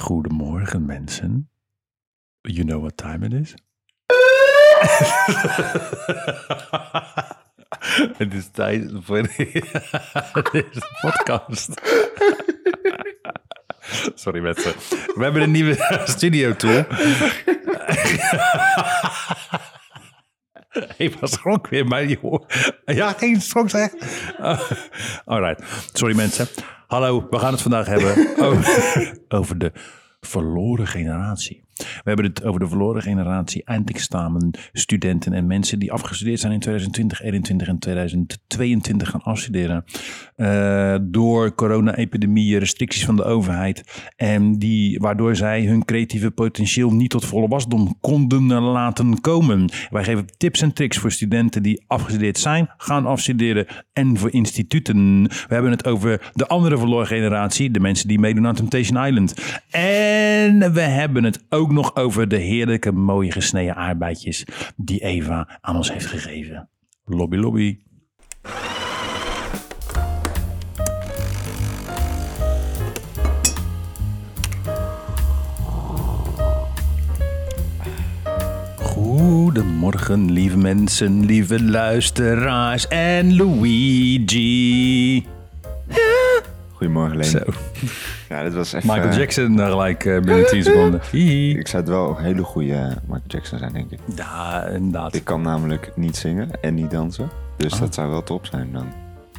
Goedemorgen mensen. You know what time it is? Het is tijd voor deze podcast. Sorry mensen. We hebben een nieuwe studio tool. Eva schrok weer, maar je Ja, geen schrok zeg. Alright. Sorry mensen. Hallo, we gaan het vandaag hebben over, over de verloren generatie. We hebben het over de verloren generatie eindexamen studenten en mensen die afgestudeerd zijn in 2020, 2021 en 2022 gaan afstuderen. Uh, door corona-epidemie, restricties van de overheid. En die, waardoor zij hun creatieve potentieel niet tot volle wasdom konden laten komen. Wij geven tips en tricks voor studenten die afgestudeerd zijn, gaan afstuderen en voor instituten. We hebben het over de andere verloren generatie, de mensen die meedoen aan Temptation Island. En we hebben het ook nog over de heerlijke mooie gesneden aardbeidjes die Eva aan ons heeft gegeven. Lobby, lobby. Goedemorgen, lieve mensen, lieve luisteraars en Luigi. Goedemorgen, Leen. Zo. Ja, dit was echt... Michael eh, Jackson uh, gelijk uh, binnen 10 seconden. Hihi. Ik zou het wel een hele goede eh, Michael Jackson zijn, denk ik. Ja, inderdaad. Ik kan namelijk niet zingen en niet dansen. Dus dat zou wel top zijn dan.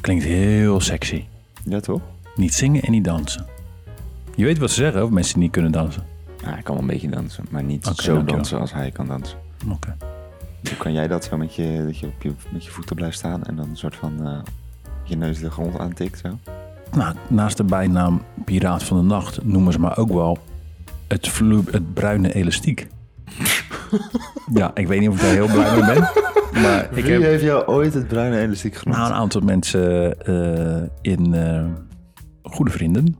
Klinkt heel sexy. Ja, toch? Niet zingen en niet dansen. Je weet wat ze zeggen over mensen die niet kunnen dansen. Ja, ik kan wel een beetje dansen, maar niet zo dankjewel. dansen als hij kan dansen. Oké. Hoe kan jij dat zo met je, dat je op je, met je voeten blijft staan en dan een soort van eh, je neus de grond aantikt zo? Nou, naast de bijnaam Piraat van de Nacht noemen ze me ook wel het, het bruine elastiek. ja, ik weet niet of ik daar heel blij mee ben. Maar ik heb heeft jou ooit het bruine elastiek genoemd? nou, een aantal mensen eh, in eh, goede vrienden.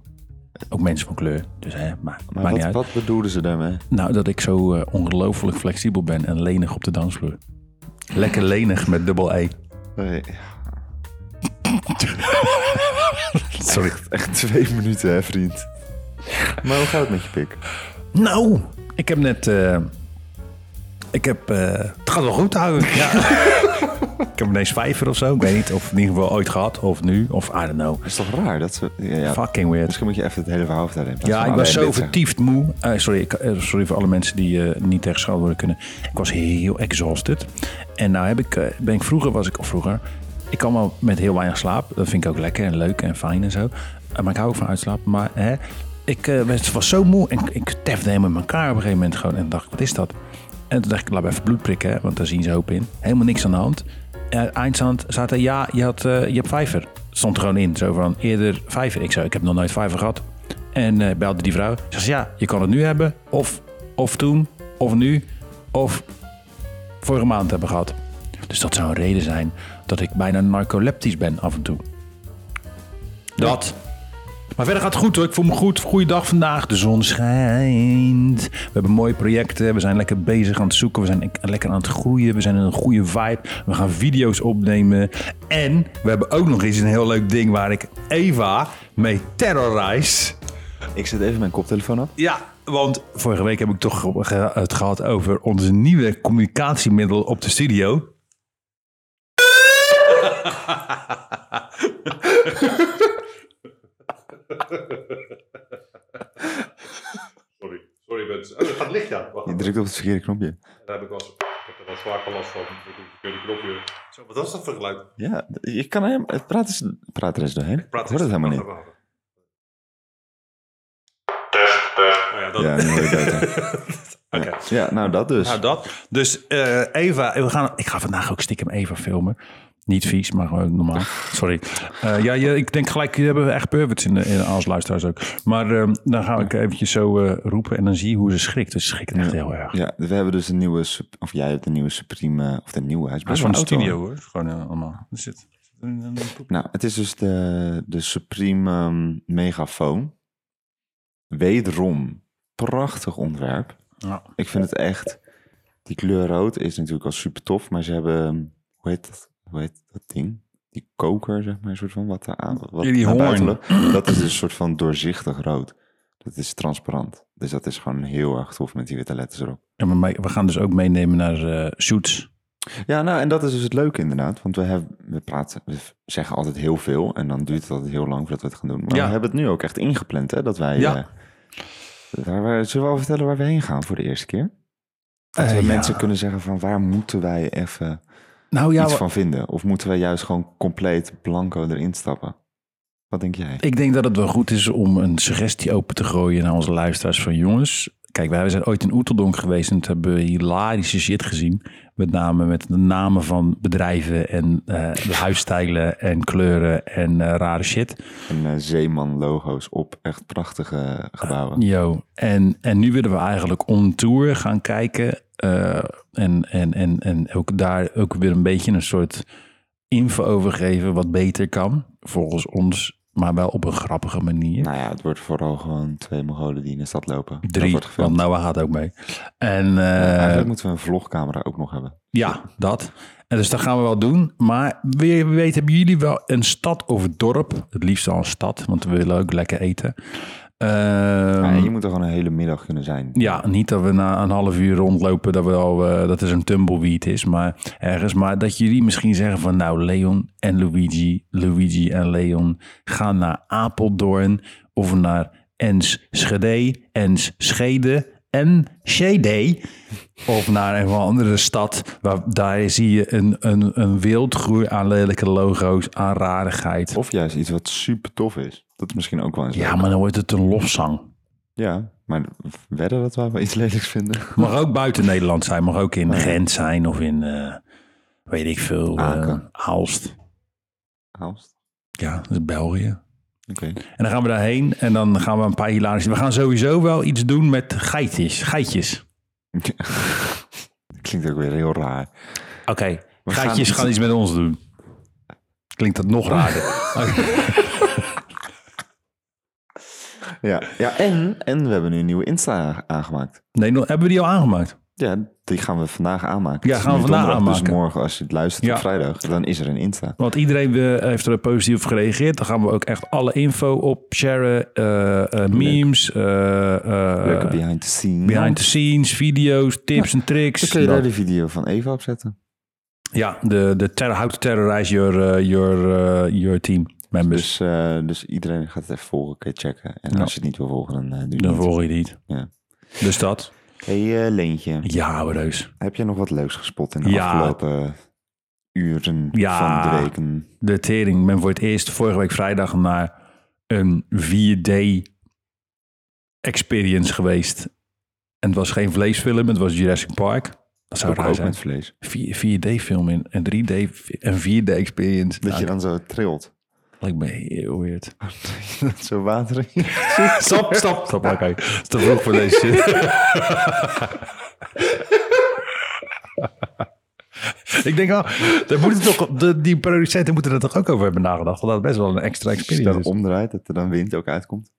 Ook mensen van kleur. Dus hè, maar, maar maakt niet wat, uit. wat bedoelden ze daarmee? Nou, dat ik zo eh, ongelooflijk flexibel ben en lenig op de dansvloer. Lekker lenig met dubbel E. Nee, Sorry. echt twee minuten, hè, vriend. Maar hoe gaat het met je pik? Nou, ik heb net. eh, ik heb. eh, het gaat wel goed houden. Ja. ik heb ineens vijver of zo. Ik weet niet. Of in ieder geval ooit gehad. Of nu. Of I don't know. Dat is toch raar? Dat ze, ja, ja. Fucking weird. Misschien moet je even het hele verhaal vertellen. Ja, ik was zo zeggen. vertiefd moe. Eh, sorry, ik, sorry voor alle mensen die niet tegen worden kunnen. Ik was heel exhausted. En nou heb ik, ben ik vroeger was ik, of vroeger, ik kan wel met heel weinig slaap. Dat vind ik ook lekker en leuk en fijn en zo. Eh, maar ik hou ook van uitslapen. Maar hè, ik eh, was, zo moe en ik tefde helemaal in elkaar op een gegeven moment gewoon. En dacht, wat is dat? En toen dacht ik, laat even bloed prikken, want daar zien ze hoop in. Helemaal niks aan de hand. Eindstand staat er, ja, je, had, eh, je hebt vijver. Stond er gewoon in, zo van eerder vijver. Ik zei, ik heb nog nooit vijver gehad. En belde die vrouw. Ze zei, ja, je kan het nu hebben. Of, of toen, of nu, of vorige maand hebben gehad. Dus dat zou een reden zijn dat ik bijna narcoleptisch ben af en toe. Dat. Maar verder gaat het goed hoor. Ik voel me goed. Goeiedag vandaag. De zon schijnt. We hebben mooie projecten. We zijn lekker bezig aan het zoeken. We zijn lekker aan het groeien. We zijn in een goede vibe. We gaan video's opnemen. En we hebben ook nog eens een heel leuk ding waar ik Eva mee terrorize. Ik zet even mijn koptelefoon op. Ja, want vorige week heb ik toch het gehad over onze nieuwe communicatiemiddel op de studio. Sorry, sorry mensen. Oh, dat gaat licht, ja. Wacht, Je drukt op het verkeerde knopje. daar heb ik, wel, ik heb er wel zwaar last van. Ik doe die knopje. Zo, wat was dat voor geluid? Ja, je kan hem... het Praat, eens, praat er eens doorheen. Ik hoor het helemaal niet. Test, test. Oh ja, dat. Ja, nu hoor je beter. Ja. ja, nou dat dus. Nou, dat. Dus eh, Eva, we gaan, ik ga vandaag ook stiekem Eva filmen. Niet vies, maar gewoon normaal. Sorry. Eh, ja, je, ik denk gelijk, je hebben echt perverts in, de, in als luisteraars ook. Maar eh, dan ga ik eventjes zo eh, roepen en dan zie je hoe ze schrikt. Dus ze schrikt echt heel erg. Ja, we hebben dus een nieuwe... Of jij hebt een nieuwe Supreme... Of de nieuwe. Hij is best van wel de studio hoor. Gewoon eh, allemaal. Er zit. Nou, het is dus de, de Supreme ehm, Megafoon. Wederom, prachtig ontwerp. Ja. Ik vind het echt... Die kleur rood is natuurlijk al super tof, maar ze hebben... ehm, Hoe heet dat, hoe heet dat ding? Die koker, zeg maar, een soort van wat daar aan... Wat Ja, die hoorn. Dat is een soort van doorzichtig rood. Dat is transparant. Dus dat is gewoon heel erg tof met die witte letters erop. En we, gaan dus ook meenemen naar eh shoots. Ja, nou, en dat is dus het leuke inderdaad. Want we, hebben, we praten, we zeggen altijd heel veel. En dan duurt het altijd heel lang voordat we het gaan doen. Maar Ja. we hebben het nu ook echt ingepland, hè? Dat wij... Ja. eh, waar we, zullen we al vertellen waar we heen gaan voor de eerste keer? Dat Eh, we ja. mensen kunnen zeggen van waar moeten wij even Nou ja, iets van vinden? Of moeten wij juist gewoon compleet blanco erin stappen? Wat denk jij? ik denk dat het wel goed is om een suggestie open te gooien naar onze luisteraars van jongens. Kijk, wij zijn ooit in Oeteldonk geweest en hebben hilarische shit gezien. Met name met de namen van bedrijven en eh, de huisstijlen en kleuren en eh, rare shit. En eh, Zeeman-logo's op echt prachtige gebouwen. Yo. En, en nu willen we eigenlijk on tour gaan kijken. en, en, en, en ook daar ook weer een beetje een soort info over geven wat beter kan. Volgens ons, maar wel op een grappige manier. Nou ja, het wordt vooral gewoon twee Mongolen die in de stad lopen. Drie, want Noah gaat ook mee. En eh, Eigenlijk moeten we een vlogcamera ook nog hebben. ja, dat. En dus dat gaan we wel doen. Maar wie weet hebben jullie wel een stad of dorp. Het liefst al een stad, want we willen ook lekker eten. Ehm, Ja, en je moet er gewoon een hele middag kunnen zijn. Ja, niet dat we na een half uur rondlopen dat, we al, eh, dat er zo'n tumbleweed is, maar ergens. Maar dat jullie misschien zeggen van nou, Leon en Luigi, Luigi en Leon gaan naar Apeldoorn of naar Enschede, Enschede en Schede. Of naar een andere stad, waar daar zie je een, een, een wildgroei aan lelijke logo's, aan rarigheid. Of juist iets wat super tof is. Dat is misschien ook wel eens Ja, leuk. maar dan wordt het een lofzang. Ja, maar wedden dat wij wel iets lelijks vinden? Mag ook buiten Nederland zijn. Mag ook in Gent zijn of in, eh, weet ik veel, Aken. Aalst. Aalst? Ja, dat is België. Oké. En dan gaan we daarheen en dan gaan we een paar hilarische... We gaan sowieso wel iets doen met geitjes. Geitjes. Klinkt ook weer heel raar. Oké, geitjes gaan gaan, iets- iets met ons doen. Klinkt dat nog raarder. Ja, ja en, en we hebben nu een nieuwe Insta aangemaakt. nee, nog- hebben we die al aangemaakt? Ja, die gaan we vandaag aanmaken. Ja, gaan we vandaag donderdag, aanmaken. Dus morgen, als je het luistert Ja. op vrijdag, dan is er een Insta. Want iedereen heeft er positief op gereageerd. Dan gaan we ook echt alle info op sharen. eh, eh, memes, Leuke behind the scenes. behind the scenes, video's, tips en tricks. Dan kun je daar de video van Eva op zetten. Ja, de, de terror, how to terrorize your, uh, your, uh, your team members. Dus, eh, dus iedereen gaat het even volgen, je checken. En Ja. als je het niet wil volgen, dan eh, doe je Dan het niet. volg je niet. Ja. Dus dat. hey, eh, Leentje, Ja, reus. heb je nog wat leuks gespot in de Ja. afgelopen uren Ja. van de weken? De tering. Ik ben voor het eerst vorige week vrijdag naar een 4D experience geweest. En het was geen vleesfilm, het was Jurassic Park. Dat zou Ook, raar zijn. met vlees. 4, d film in een 3D en 4D experience. Dat Nou, je dan zo trilt. Lijkt me heel weird. Dat zo water in. Stop, stop, stop. Oké, het is te vroeg voor deze shit. Ik denk al, daar moeten toch, de, die producenten moeten er toch ook over hebben nagedacht. Want dat is best wel een extra Als je experience. dat is. omdraait, dat er dan wind ook uitkomt.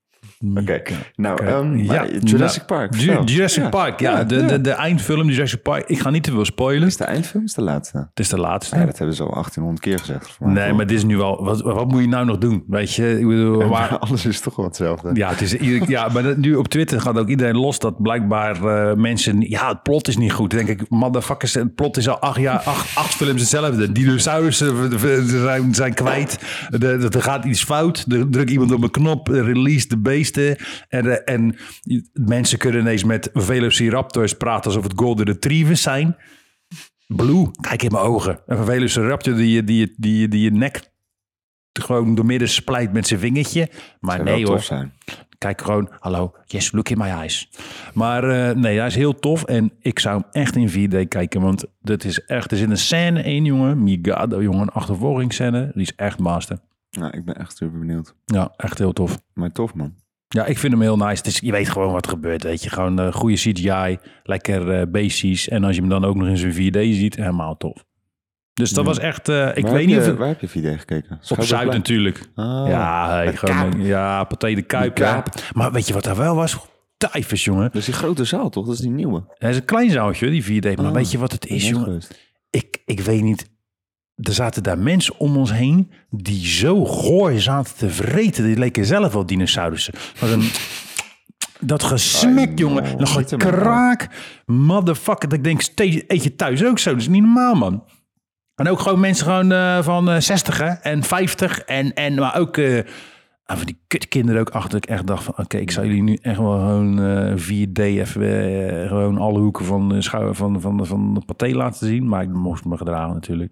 Oké, nou, ehm, Ja, maar Jurassic nou, Park. Jurassic. Park, ja. de, De, de eindfilm Jurassic Park. Ik ga niet te veel spoilen. Is de eindfilm is de laatste? Het is de laatste. Ja, dat hebben ze al 1800 keer gezegd. mij. nee, maar dit is nu wel... Wat, wat moet je nou nog doen? Weet je, ik bedoel... Maar, Alles is toch wel hetzelfde. Ja, het is, ja, maar nu op Twitter gaat ook iedereen los dat blijkbaar eh, mensen... Ja, het plot is niet goed. Dan denk ik, motherfuckers, het plot is al acht jaar, acht, acht films hetzelfde. Dinosaurussen zijn, zijn kwijt. Er gaat iets fout. Er drukt iemand op een knop, release de En, eh, en mensen kunnen ineens met velociraptors praten alsof het golden retrievers zijn. Blue, kijk in mijn ogen. Een velociraptor die je, die je, die je, die je nek gewoon door midden splijt met zijn vingertje. Maar Zou nee hoor, zijn. Kijk gewoon, hallo, yes, look in my eyes. Maar eh, nee, hij is heel tof en ik zou hem echt in 4D kijken, want dat is echt, er zit een scène in, jongen, Migado, jongen, een achtervolgingsscène, die is echt master. Nou, ik ben echt super benieuwd. Ja, echt heel tof. Maar tof, man. Ja, ik vind hem heel nice. Het is, je weet gewoon wat er gebeurt, weet je. Gewoon eh, goede CGI, lekker eh basics. En als je hem dan ook nog in zijn 4D ziet, helemaal tof. Dus dat Ja. was echt, eh, ik waar weet niet je, of het... Waar heb je video gekeken? Op Zuid natuurlijk. Ah, ja, gewoon, ja, Pathé de Kuip. Ja. Maar weet je wat daar wel was? Tyfus, jongen. Dat is die grote zaal, toch? Dat is die nieuwe. Het is een klein zaaltje, die 4D. Maar Ah, weet je wat het is, jongen? geweest. Ik, ik weet niet. Er zaten daar mensen om ons heen die zo goor zaten te vreten. Die leken zelf wel dinosaurussen. Was een Dat gesmek, jongen. een kraak. Motherfucker. Dat ik denk, eet je thuis ook zo? Dat is niet normaal, man. En ook gewoon mensen gewoon eh, van eh 60 hè, en 50. En, en maar ook eh, ah, van die kutkinderen ook achter. Ik echt dacht van, oké, ik zou jullie nu echt wel gewoon eh 4D even gewoon alle hoeken van de schouder van, van, van de paté laten zien. Maar ik moest me gedragen natuurlijk.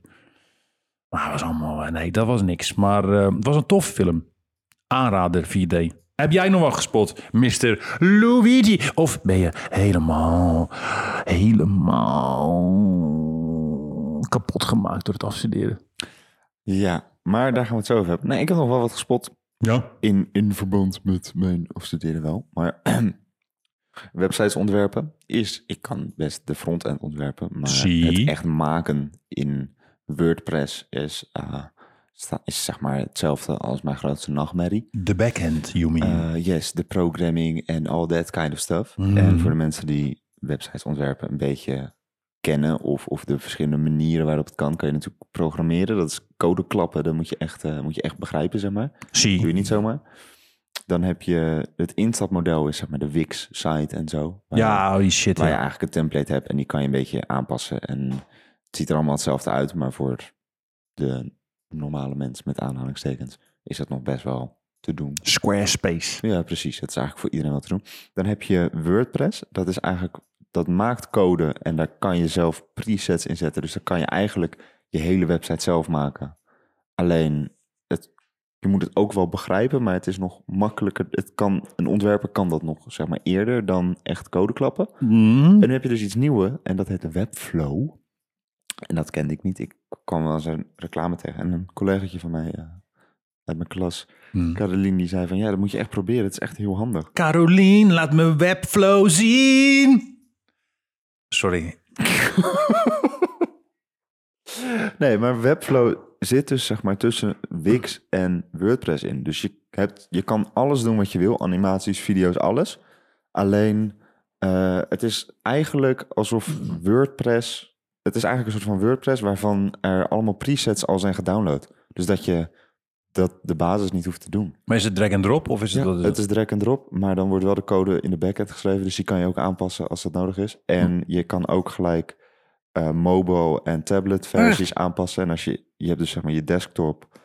Maar het was allemaal, eh, nee, dat was niks. Maar eh, het was een tof film. Aanrader 4D. Heb jij nog wat gespot, Mr. Luigi? Of ben je helemaal, helemaal kapot gemaakt door het afstuderen? Ja, maar daar gaan we het zo over hebben. Nee, ik heb nog wel wat gespot Ja. in, in verband met mijn afstuderen wel. Maar websites ontwerpen is, ik kan best de frontend ontwerpen, maar Zie. het echt maken in WordPress is, eh, is zeg maar hetzelfde als mijn grootste nachtmerrie. De backhand, you mean? Uh, yes, de programming en all that kind of stuff. Mm. En voor de mensen die websites ontwerpen een beetje kennen of, of de verschillende manieren waarop het kan, kan je natuurlijk programmeren. Dat is code klappen, dat moet je echt, eh, moet je echt begrijpen, zeg maar. doe je Zie. niet zomaar. Dan heb je het instapmodel is zeg maar de Wix site en zo. Je- Ja, die shit. waar je eigenlijk een template hebt en die kan je een beetje aanpassen. En het ziet er allemaal hetzelfde uit, maar voor de normale mens met aanhalingstekens is dat nog best wel te doen. Squarespace. Ja, precies. Het is eigenlijk voor iedereen wat te doen. Dan heb je WordPress. Dat is eigenlijk, dat maakt code en daar kan je zelf presets in zetten. Dus dan kan je eigenlijk je hele website zelf maken. Alleen, het, je moet het ook wel begrijpen, maar het is nog makkelijker. Het kan, een ontwerper kan dat nog, zeg maar, eerder dan echt code klappen. Mm. En dan heb je dus iets nieuws en dat heet Webflow. En dat kende ik niet. Ik kwam wel eens een reclame tegen. En een collegaatje van mij eh, uit mijn klas, Mm. Caroline, die zei van... Ja, dat moet je echt proberen. Het is echt heel handig. Carolien, laat me webflow zien. Sorry. Nee, maar Webflow zit dus zeg maar tussen Wix en WordPress in. Dus je, hebt, je kan alles doen wat je wil. Animaties, video's, alles. Alleen, eh, het is eigenlijk alsof WordPress... Het is eigenlijk een soort van WordPress waarvan er allemaal presets al zijn gedownload. Dus dat je dat de basis niet hoeft te doen. Maar is het drag and drop of is het... Ja, het is drag and drop, maar dan wordt wel de code in de backend geschreven. Dus die kan je ook aanpassen als dat nodig is. En je kan ook gelijk eh, mobile en tablet versies aanpassen. En als je, je hebt dus zeg maar je desktop,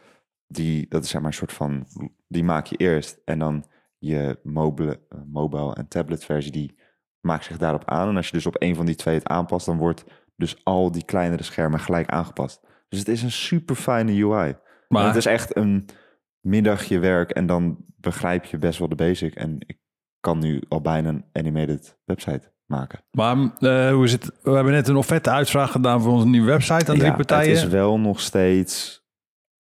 die, dat is zeg maar een soort van, die maak je eerst. En dan je mobile, eh, mobile en tablet versie, die maakt zich daarop aan. En als je dus op een van die twee het aanpast, dan wordt dus al die kleinere schermen gelijk aangepast. Dus het is een super fijne UI. Maar- En het is echt een middagje werk en dan begrijp je best wel de basic. En ik kan nu al bijna een animated website maken. Maar eh, hoe is het? We hebben net een offerte uitvraag gedaan voor onze nieuwe website aan drie Ja, partijen. Het is wel nog steeds,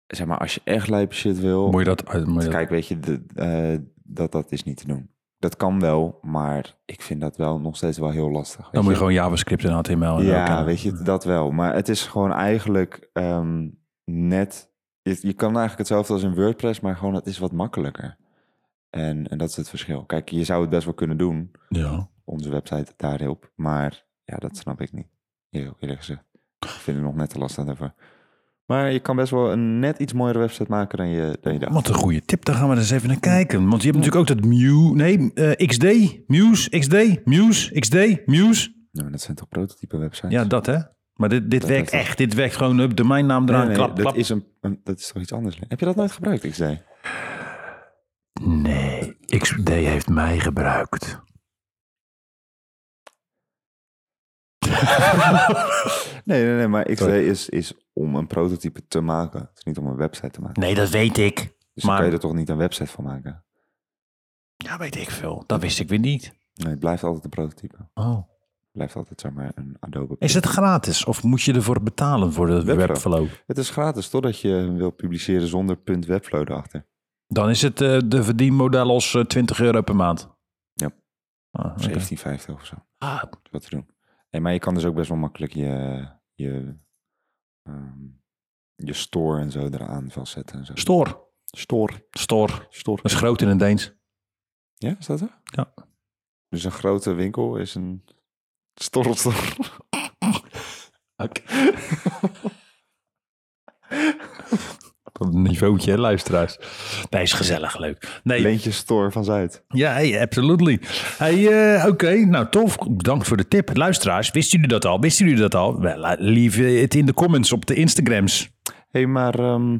zeg maar, als je echt lijpe shit wil. Moet je dat uit? Kijk, weet je, de, eh, dat, dat is niet te doen. Dat kan wel, maar ik vind dat wel nog steeds wel heel lastig. dan moet je je. gewoon JavaScript en HTML. En Ja, ook, weet je, dat wel. Maar het is gewoon eigenlijk ehm, net... Je, je kan eigenlijk hetzelfde als in WordPress, maar gewoon het is wat makkelijker. En, en dat is het verschil. Kijk, je zou het best wel kunnen doen, Ja. onze website daarop. Maar ja, dat snap ik niet. Heel eerlijk gezegd. Ik vind het nog net te lastig daarvoor. Maar je kan best wel een net iets mooiere website maken dan je, dan je dacht. Wat een goede tip. Daar gaan we eens even naar kijken. Want je hebt natuurlijk ook dat Mew... Nee, eh, XD. Muse, XD, Muse, XD, Muse. Nee, maar dat zijn toch prototype websites? Ja, dat hè. Maar dit, dit Dat werkt echt. Dit werkt gewoon op domeinnaam Nee, eraan. nee, klap, dat, klap. Is een, een- dat is toch iets anders? Heb je dat nooit gebruikt, XD? Nee, XD heeft mij gebruikt. Nee, nee, nee, maar XD Sorry. is, is om een prototype te maken. Het is niet om een website te maken. Nee, dat weet ik. Dus Maar- kan je er toch niet een website van maken? Ja, weet ik veel. Dat wist ik weer niet. Nee, het blijft altijd een prototype. Het Oh. blijft altijd, zeg maar, een Adobe. Is het gratis of moet je ervoor betalen voor de Webflow. webflow? Het is gratis, totdat je hem wil publiceren zonder .webflow erachter. Dan is het eh, de verdienmodel als eh, 20 euro per maand. Ja. Ah, oké. 1750 of zo. Ah, Wat te doen. Nee, maar je kan dus ook best wel makkelijk je, je, ehm, je store en zo eraan vastzetten. En zo. Stoor. Store. Stoor. Store. Dat is groot in het Deens. Ja, is dat? Ja. Dus een grote winkel is een storrelstore. Op een niveautje, hè, luisteraars. Nee, is gezellig, leuk. Nee, Leentje Store van Zuid. ja, hey, absolutely. Hey, eh, Oké, nou tof. Bedankt voor de tip. Luisteraars, wisten jullie dat al? Wisten jullie dat al? Wel, la- leave het in de comments op de Instagrams. Hé, hey, maar ehm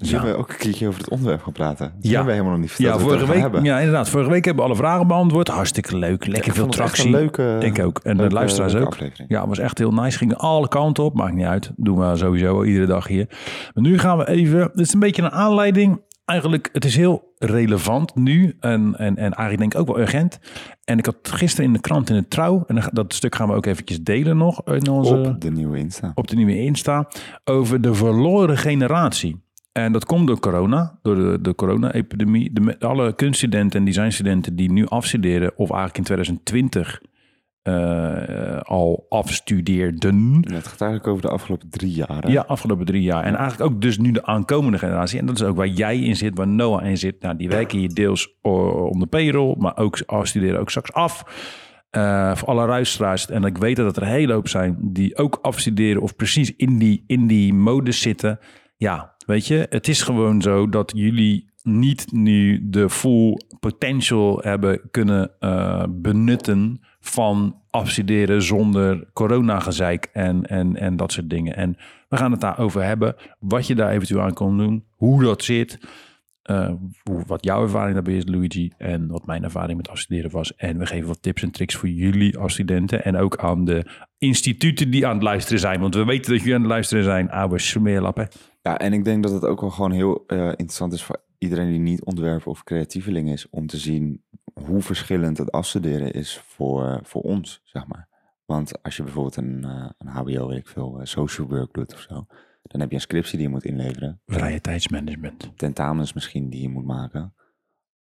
zullen Ja. we ook een keertje over het onderwerp gaan praten? Dat Ja. hebben we helemaal nog niet verteld. Ja, wat we vorige week, hebben. ja, inderdaad. Vorige week hebben we alle vragen beantwoord. Hartstikke leuk. Lekker veel tractie. een leuke, Ik ook. En de leuke- luisteraars leuke ook. aflevering. Ja, was echt heel nice. Gingen alle kanten op. Maakt niet uit. Doen we sowieso iedere dag hier. Maar nu gaan we even... Het is een beetje een aanleiding. Eigenlijk, het is heel relevant nu. En, en, en eigenlijk denk ik ook wel urgent. En ik had gisteren in de krant in het Trouw... en dat stuk gaan we ook eventjes delen nog in onze Op de nieuwe Insta. op de nieuwe Insta over de verloren generatie. En dat komt door corona, door de, de corona-epidemie. Alle kunststudenten en designstudenten die nu afstuderen, of eigenlijk in 2020 eh, al afstudeerden. Het gaat eigenlijk over de afgelopen drie jaar. hè? Ja, afgelopen drie jaar. En eigenlijk ook dus nu de aankomende generatie. En dat is ook waar jij in zit, waar Noah in zit. Nou, die werken hier deels o- om de payroll, maar ook afstuderen ook straks af. Eh, voor alle luisteraars. En ik weet dat er een hele hoop zijn die ook afstuderen of precies in die, in die modus zitten. Ja, weet je, het is gewoon zo dat jullie niet nu de full potential hebben kunnen eh, benutten van afstuderen zonder coronagezeik en, en, en dat soort dingen. En we gaan het daarover hebben, wat je daar eventueel aan kan doen, hoe dat zit, eh, wat jouw ervaring daarbij is, Luigi, en wat mijn ervaring met afstuderen was. En we geven wat tips en tricks voor jullie als studenten en ook aan de instituten die aan het luisteren zijn. Want we weten dat jullie aan het luisteren zijn, oude smeerlappen. Ja, en ik denk dat het ook wel gewoon heel eh, interessant is voor iedereen die niet ontwerper of creatieveling is, om te zien hoe verschillend het afstuderen is voor, voor ons, zeg maar. Want als je bijvoorbeeld een, eh, een HBO, weet ik veel, eh, social work doet of zo, dan heb je een scriptie die je moet inleveren. Vrije tijdsmanagement. tentamens misschien die je moet maken.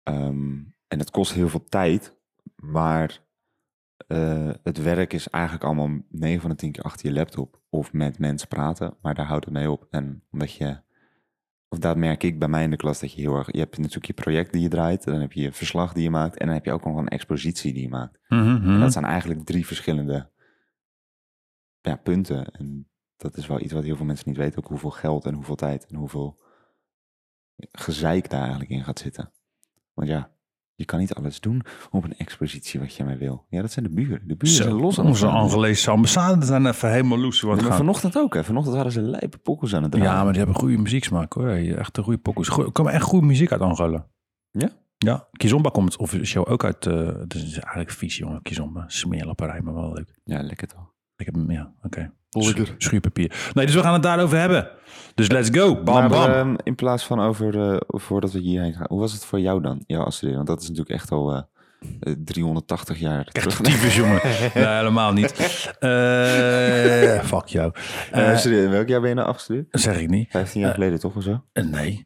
Ehm, en het kost heel veel tijd, maar eh, het werk is eigenlijk allemaal 9 van de 10 keer achter je laptop of met mensen praten, maar daar houdt het mee op. En omdat je, of dat merk ik bij mij in de klas, dat je heel erg, je hebt natuurlijk je project die je draait, dan heb je je verslag die je maakt en dan heb je ook nog een expositie die je maakt. En dat zijn eigenlijk drie verschillende ja, punten. En dat is wel iets wat heel veel mensen niet weten. Ook hoeveel geld en hoeveel tijd en hoeveel gezeik daar eigenlijk in gaat zitten. Want ja, je kan niet alles doen op een expositie wat je maar wil. Ja, dat zijn de buren. De buren zijn los aan onze. Angolese ambassade zijn even helemaal loes. Wat maar vanochtend ook, hè. Vanochtend waren ze lijpe pokkels aan het draaien. Ja, maar die hebben goede muzieksmaak hoor. Echt een goede pokoes. Er komt echt goede muziek uit Angola. Ja? Ja, Kizomba komt officieel ook uit. eh het is eigenlijk vies jongen, Kizomba. Smeerlapperij, maar wel leuk. Ja, lekker toch. Ik heb hem, ja, oké. Okay. Schuurpapier. Nee, dus we gaan het daarover hebben. Dus let's go. Bam, maar, ehm, in plaats van over, uh, voordat we hierheen gaan, hoe was het voor jou dan, jouw afstuderen? Want dat is natuurlijk echt al eh, eh, uh, 380 jaar terug. Typisch, jongen. nee, helemaal niet. fuck jou. in welk jaar ben je nou afgestudeerd? Dat zeg ik niet. 15 jaar geleden toch of zo? nee.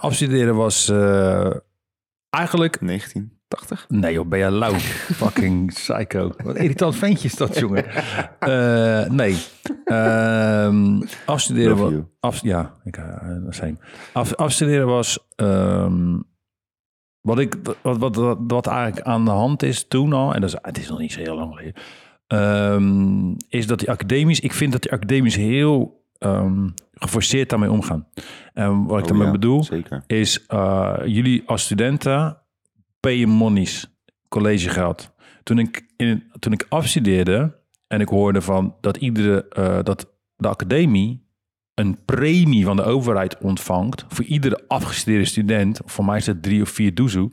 afstuderen was eigenlijk... 19. 80? Nee joh, ben je lauw. Fucking psycho. Wat irritant ventje is dat, jongen. Uh, nee. Um, afstuderen was... Af, ja, ik, uh, af, afstuderen was... Ehm, wat, ik, wat, wat, wat, wat, eigenlijk aan de hand is toen al... En dat is, het is nog niet zo heel lang geleden... Ehm, is dat die academisch... Ik vind dat die academisch heel... Geforceerd daarmee omgaan. En wat ik oh, daarmee bedoel, zeker. is eh, jullie als studenten payen monies, collegegeld. Toen ik, in, toen ik afstudeerde en ik hoorde van dat iedere uh, dat de academie een premie van de overheid ontvangt voor iedere afgestudeerde student, voor mij is het drie of vier doezoe.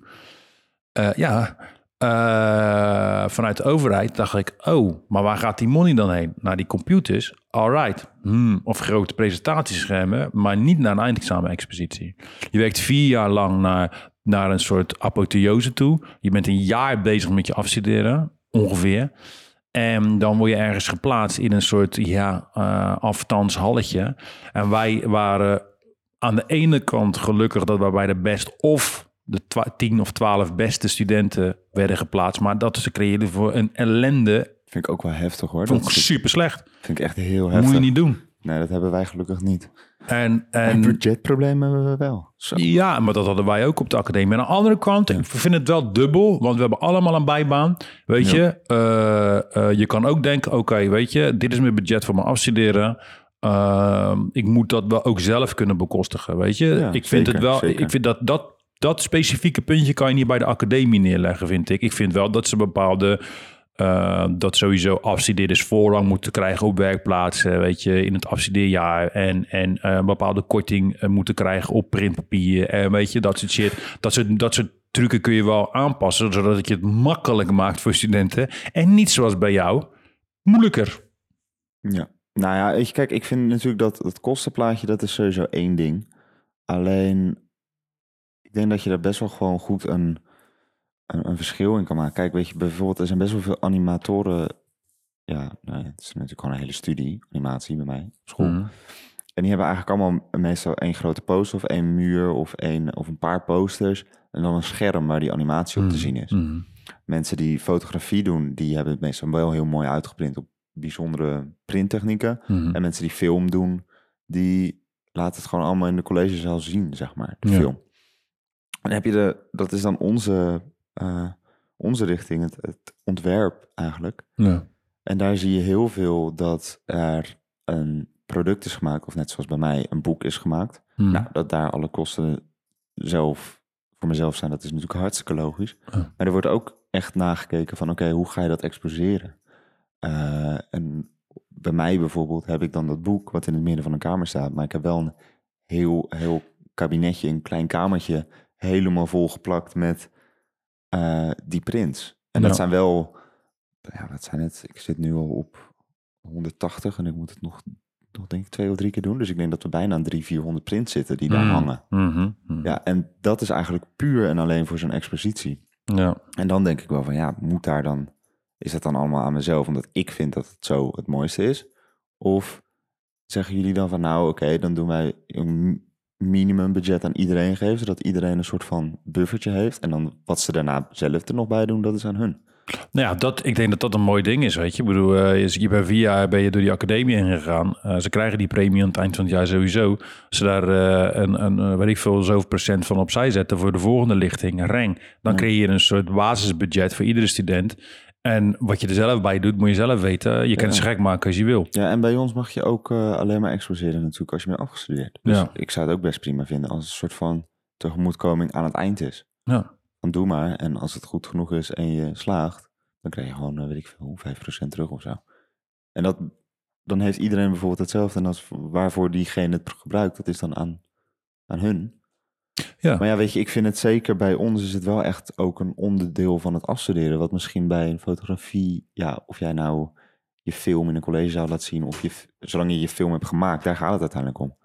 Uh, ja, uh, vanuit de overheid dacht ik, oh, maar waar gaat die money dan heen? Naar die computers? Alright. Hmm, of grote presentatieschermen, maar niet naar een eindexamen-expositie. Je werkt vier jaar lang naar, naar een soort apotheose toe. Je bent een jaar bezig met je afstuderen, ongeveer. En dan word je ergens geplaatst in een soort ja, uh, aftans halletje. En wij waren aan de ene kant gelukkig dat we bij de best of de tien of twaalf beste studenten werden geplaatst. Maar dat ze creëerden voor een ellende. Vind ik ook wel heftig hoor. Vond ik super slecht. Vind ik echt heel heftig. Moet je niet doen. Nee, dat hebben wij gelukkig niet. En, en budgetproblemen hebben we wel. Zo. Ja, maar dat hadden wij ook op de academie. Aan de andere kant, ik vind het wel dubbel, want we hebben allemaal een bijbaan. Weet ja. je, uh, uh, je kan ook denken, oké, okay, weet je, dit is mijn budget voor mijn afstuderen. Ehm, ik moet dat wel ook zelf kunnen bekostigen, weet je. Ja, ik vind zeker, het wel, zeker. ik vind dat, dat dat specifieke puntje kan je niet bij de academie neerleggen, vind ik. Ik vind wel dat ze bepaalde, eh, dat sowieso afstudeerders voorrang moeten krijgen op werkplaatsen, weet je, in het afstudeerjaar. En, en eh, een bepaalde korting eh, moeten krijgen op printpapier. En weet je, dat soort shit. Dat soort, dat soort trucken kun je wel aanpassen, zodat het je het makkelijk maakt voor studenten. En niet zoals bij jou, moeilijker. Ja. Nou ja, je, kijk, ik vind natuurlijk dat het kostenplaatje, dat is sowieso één ding. Alleen, ik denk dat je daar best wel gewoon goed een, een, een verschil in kan maken. Kijk, weet je, bijvoorbeeld, er zijn best wel veel animatoren. Ja, nou ja, het is natuurlijk gewoon een hele studie, animatie bij mij op school. Mhm. En die hebben eigenlijk allemaal meestal één grote poster of één muur of, één, of een paar posters. En dan een scherm waar die animatie op te zien is. Mhm. Mensen die fotografie doen, die hebben het meestal wel heel mooi uitgeprint op bijzondere printtechnieken. Mhm. En mensen die film doen, die laten het gewoon allemaal in de collegezaal zien, zeg maar, de Ja. film. En dan heb je de, dat is dan onze, eh, onze richting, het, het ontwerp eigenlijk. Ja. En daar zie je heel veel dat er een product is gemaakt, of net zoals bij mij een boek is gemaakt. Mhm. Nou, dat daar alle kosten zelf voor mezelf zijn, dat is natuurlijk hartstikke logisch. Ja. Maar er wordt ook echt nagekeken van, oké, hoe ga je dat exposeren? Eh, en bij mij bijvoorbeeld heb ik dan dat boek wat in het midden van een kamer staat, maar ik heb wel een heel, heel kabinetje, een klein kamertje, helemaal volgeplakt met eh, die prints. En dat zijn wel, ja, wat zijn het? Ik zit nu al op 180 en ik moet het nog, nog denk ik twee of drie keer doen. Dus ik denk dat we bijna aan 300, 400 prints zitten die daar Mhm. hangen. Mhm. Mhm. Ja, en dat is eigenlijk puur en alleen voor zo'n expositie. ja. En dan denk ik wel van, ja, moet daar dan, is dat dan allemaal aan mezelf omdat ik vind dat het zo het mooiste is? Of zeggen jullie dan van, nou oké, dan doen wij een minimumbudget aan iedereen geven, zodat iedereen een soort van buffertje heeft. En dan wat ze daarna zelf er nog bij doen, dat is aan hun. Nou ja, dat, ik denk dat dat een mooi ding is, weet je. Ik bedoel, eh, je, bent vier jaar ben je door die academie heen gegaan. Eh, ze krijgen die premie aan het eind van het jaar sowieso. Als ze daar eh, een, een weet ik veel, zoveel procent van opzij zetten voor de volgende lichting, reng. Dan creëer je een soort basisbudget voor iedere student. En wat je er zelf bij doet, moet je zelf weten. Je kan het zo gek maken als je wil. Ja, en bij ons mag je ook eh, alleen maar exposeren natuurlijk als je bent afgestudeerd. Dus Ja. ik zou het ook best prima vinden als een soort van tegemoetkoming aan het eind is. Ja. Dan doe maar. En als het goed genoeg is en je slaagt, dan krijg je gewoon, eh, weet ik veel, 5% terug of zo. En dat, dan heeft iedereen bijvoorbeeld hetzelfde. En als, waarvoor diegene het gebruikt, dat is dan aan, aan hun. Ja. Maar ja, weet je, ik vind het zeker bij ons is het wel echt ook een onderdeel van het afstuderen. Wat misschien bij een fotografie, ja, of jij nou je film in een collegezaal laat zien, of je, zolang je je film hebt gemaakt, daar gaat het uiteindelijk om.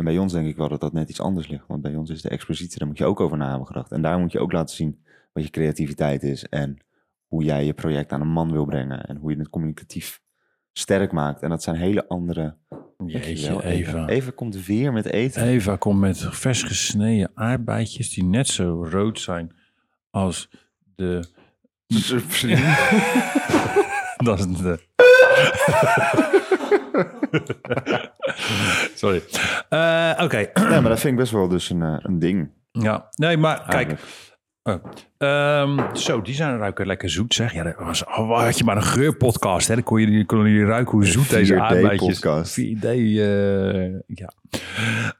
En bij ons denk ik wel dat dat net iets anders ligt. Want bij ons is de expositie, daar moet je ook over na hebben gedacht. En daar moet je ook laten zien wat je creativiteit is. En hoe jij je project aan een man wil brengen. En hoe je het communicatief sterk maakt. En dat zijn hele andere... Jeetje, Eva. Eva komt weer met eten. Eva komt met vers gesneden aardbeidjes die net zo rood zijn als de... Dat is de... Sorry. Eh, Oké. Ja, maar dat vind ik best wel dus een, eh, een ding. Ja, nee, maar kijk. Eigenlijk. Oh. Ehm, zo, die zijn ruiken lekker zoet, zeg. Ja, dat was, oh, had je maar een geurpodcast, hè? Dan kon je, kon je ruiken hoe zoet deze 4D aardbeidjes... podcast. 4D, eh, ja.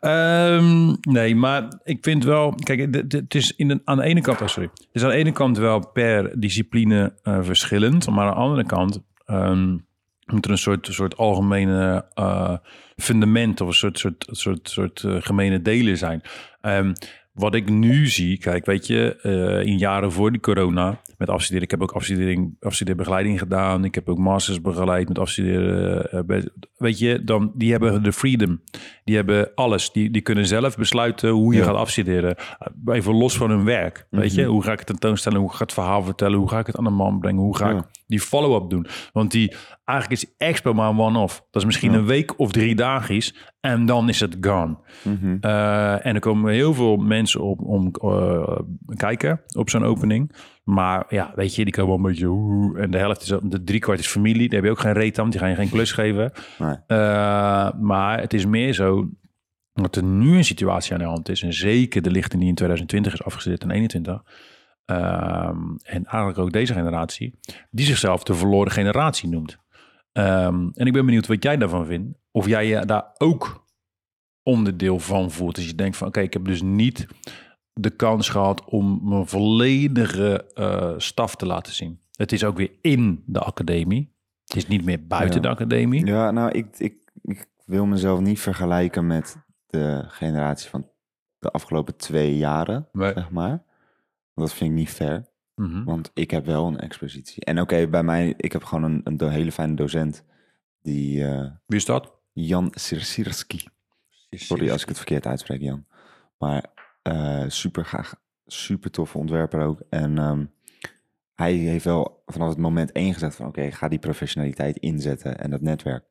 Ehm, nee, maar ik vind wel... Kijk, het- is in de, aan de ene kant... Oh, sorry. Het is aan de ene kant wel per discipline eh, verschillend. Maar aan de andere kant... ehm, moet er een soort, soort algemene eh, fundament of een soort, soort, soort, soort gemene delen zijn. Ehm, wat ik nu zie, kijk, weet je, eh, in jaren voor die corona, met afstuderen, ik heb ook afstudering, afstudeerbegeleiding gedaan, ik heb ook masters begeleid met afstuderen, eh, bij- weet je, dan, die hebben de freedom, die hebben alles, die, die kunnen zelf besluiten hoe je Ja. gaat afstuderen, Eh, even los van hun werk, weet je, Mhm. hoe ga ik het tentoonstellen, hoe ga ik het verhaal vertellen, hoe ga ik het aan de man brengen, hoe ga Ja. ik die follow-up doen, want die, eigenlijk is expo maar one-off, dat is misschien Ja. een week of drie dagen en dan is het gone. Mhm. Uh, en er komen heel veel mensen op om uh, kijken op zo'n opening. Maar ja, weet je, die komen wel een beetje... En de helft is, de driekwart is familie. Daar heb je ook geen reet aan, die gaan je geen klus geven. Nee. Uh, maar het is meer zo dat er nu een situatie aan de hand is. En zeker de lichting die in 2020 is afgezet en 21. Um, en eigenlijk ook deze generatie. Die zichzelf de verloren generatie noemt. Ehm, en ik ben benieuwd wat jij daarvan vindt. Of jij je daar ook onderdeel van voelt. Dus je denkt van, oké, ik heb dus niet de kans gehad om mijn volledige eh, staf te laten zien. Het is ook weer in de academie. Het is niet meer buiten Ja. de academie. Ja, nou, ik, ik, ik wil mezelf niet vergelijken met de generatie van de afgelopen twee jaren, Nee. zeg maar. Want dat vind ik niet fair, Mhm. want ik heb wel een expositie. En oké, bij mij, ik heb gewoon een, een hele fijne docent, die eh, Wie is dat? Jan Sirsirski. Sorry als ik het verkeerd uitspreek, Jan. Maar eh, super graag, super toffe ontwerper ook. En ehm, hij heeft wel vanaf het moment één gezegd van... oké, ga die professionaliteit inzetten en dat netwerk.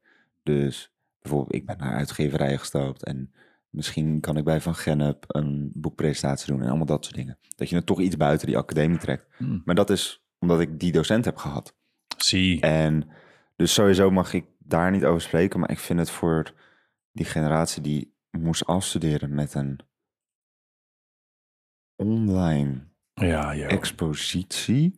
Dus bijvoorbeeld, ik ben naar uitgeverijen gestapt... en misschien kan ik bij Van Gennep een boekpresentatie doen... en allemaal dat soort dingen. Dat je het toch iets buiten die academie trekt. Hmm. Maar dat is omdat ik die docent heb gehad. Zie. En dus sowieso mag ik daar niet over spreken, maar ik vind het voor die generatie die moest afstuderen met een online Ja, joh. expositie.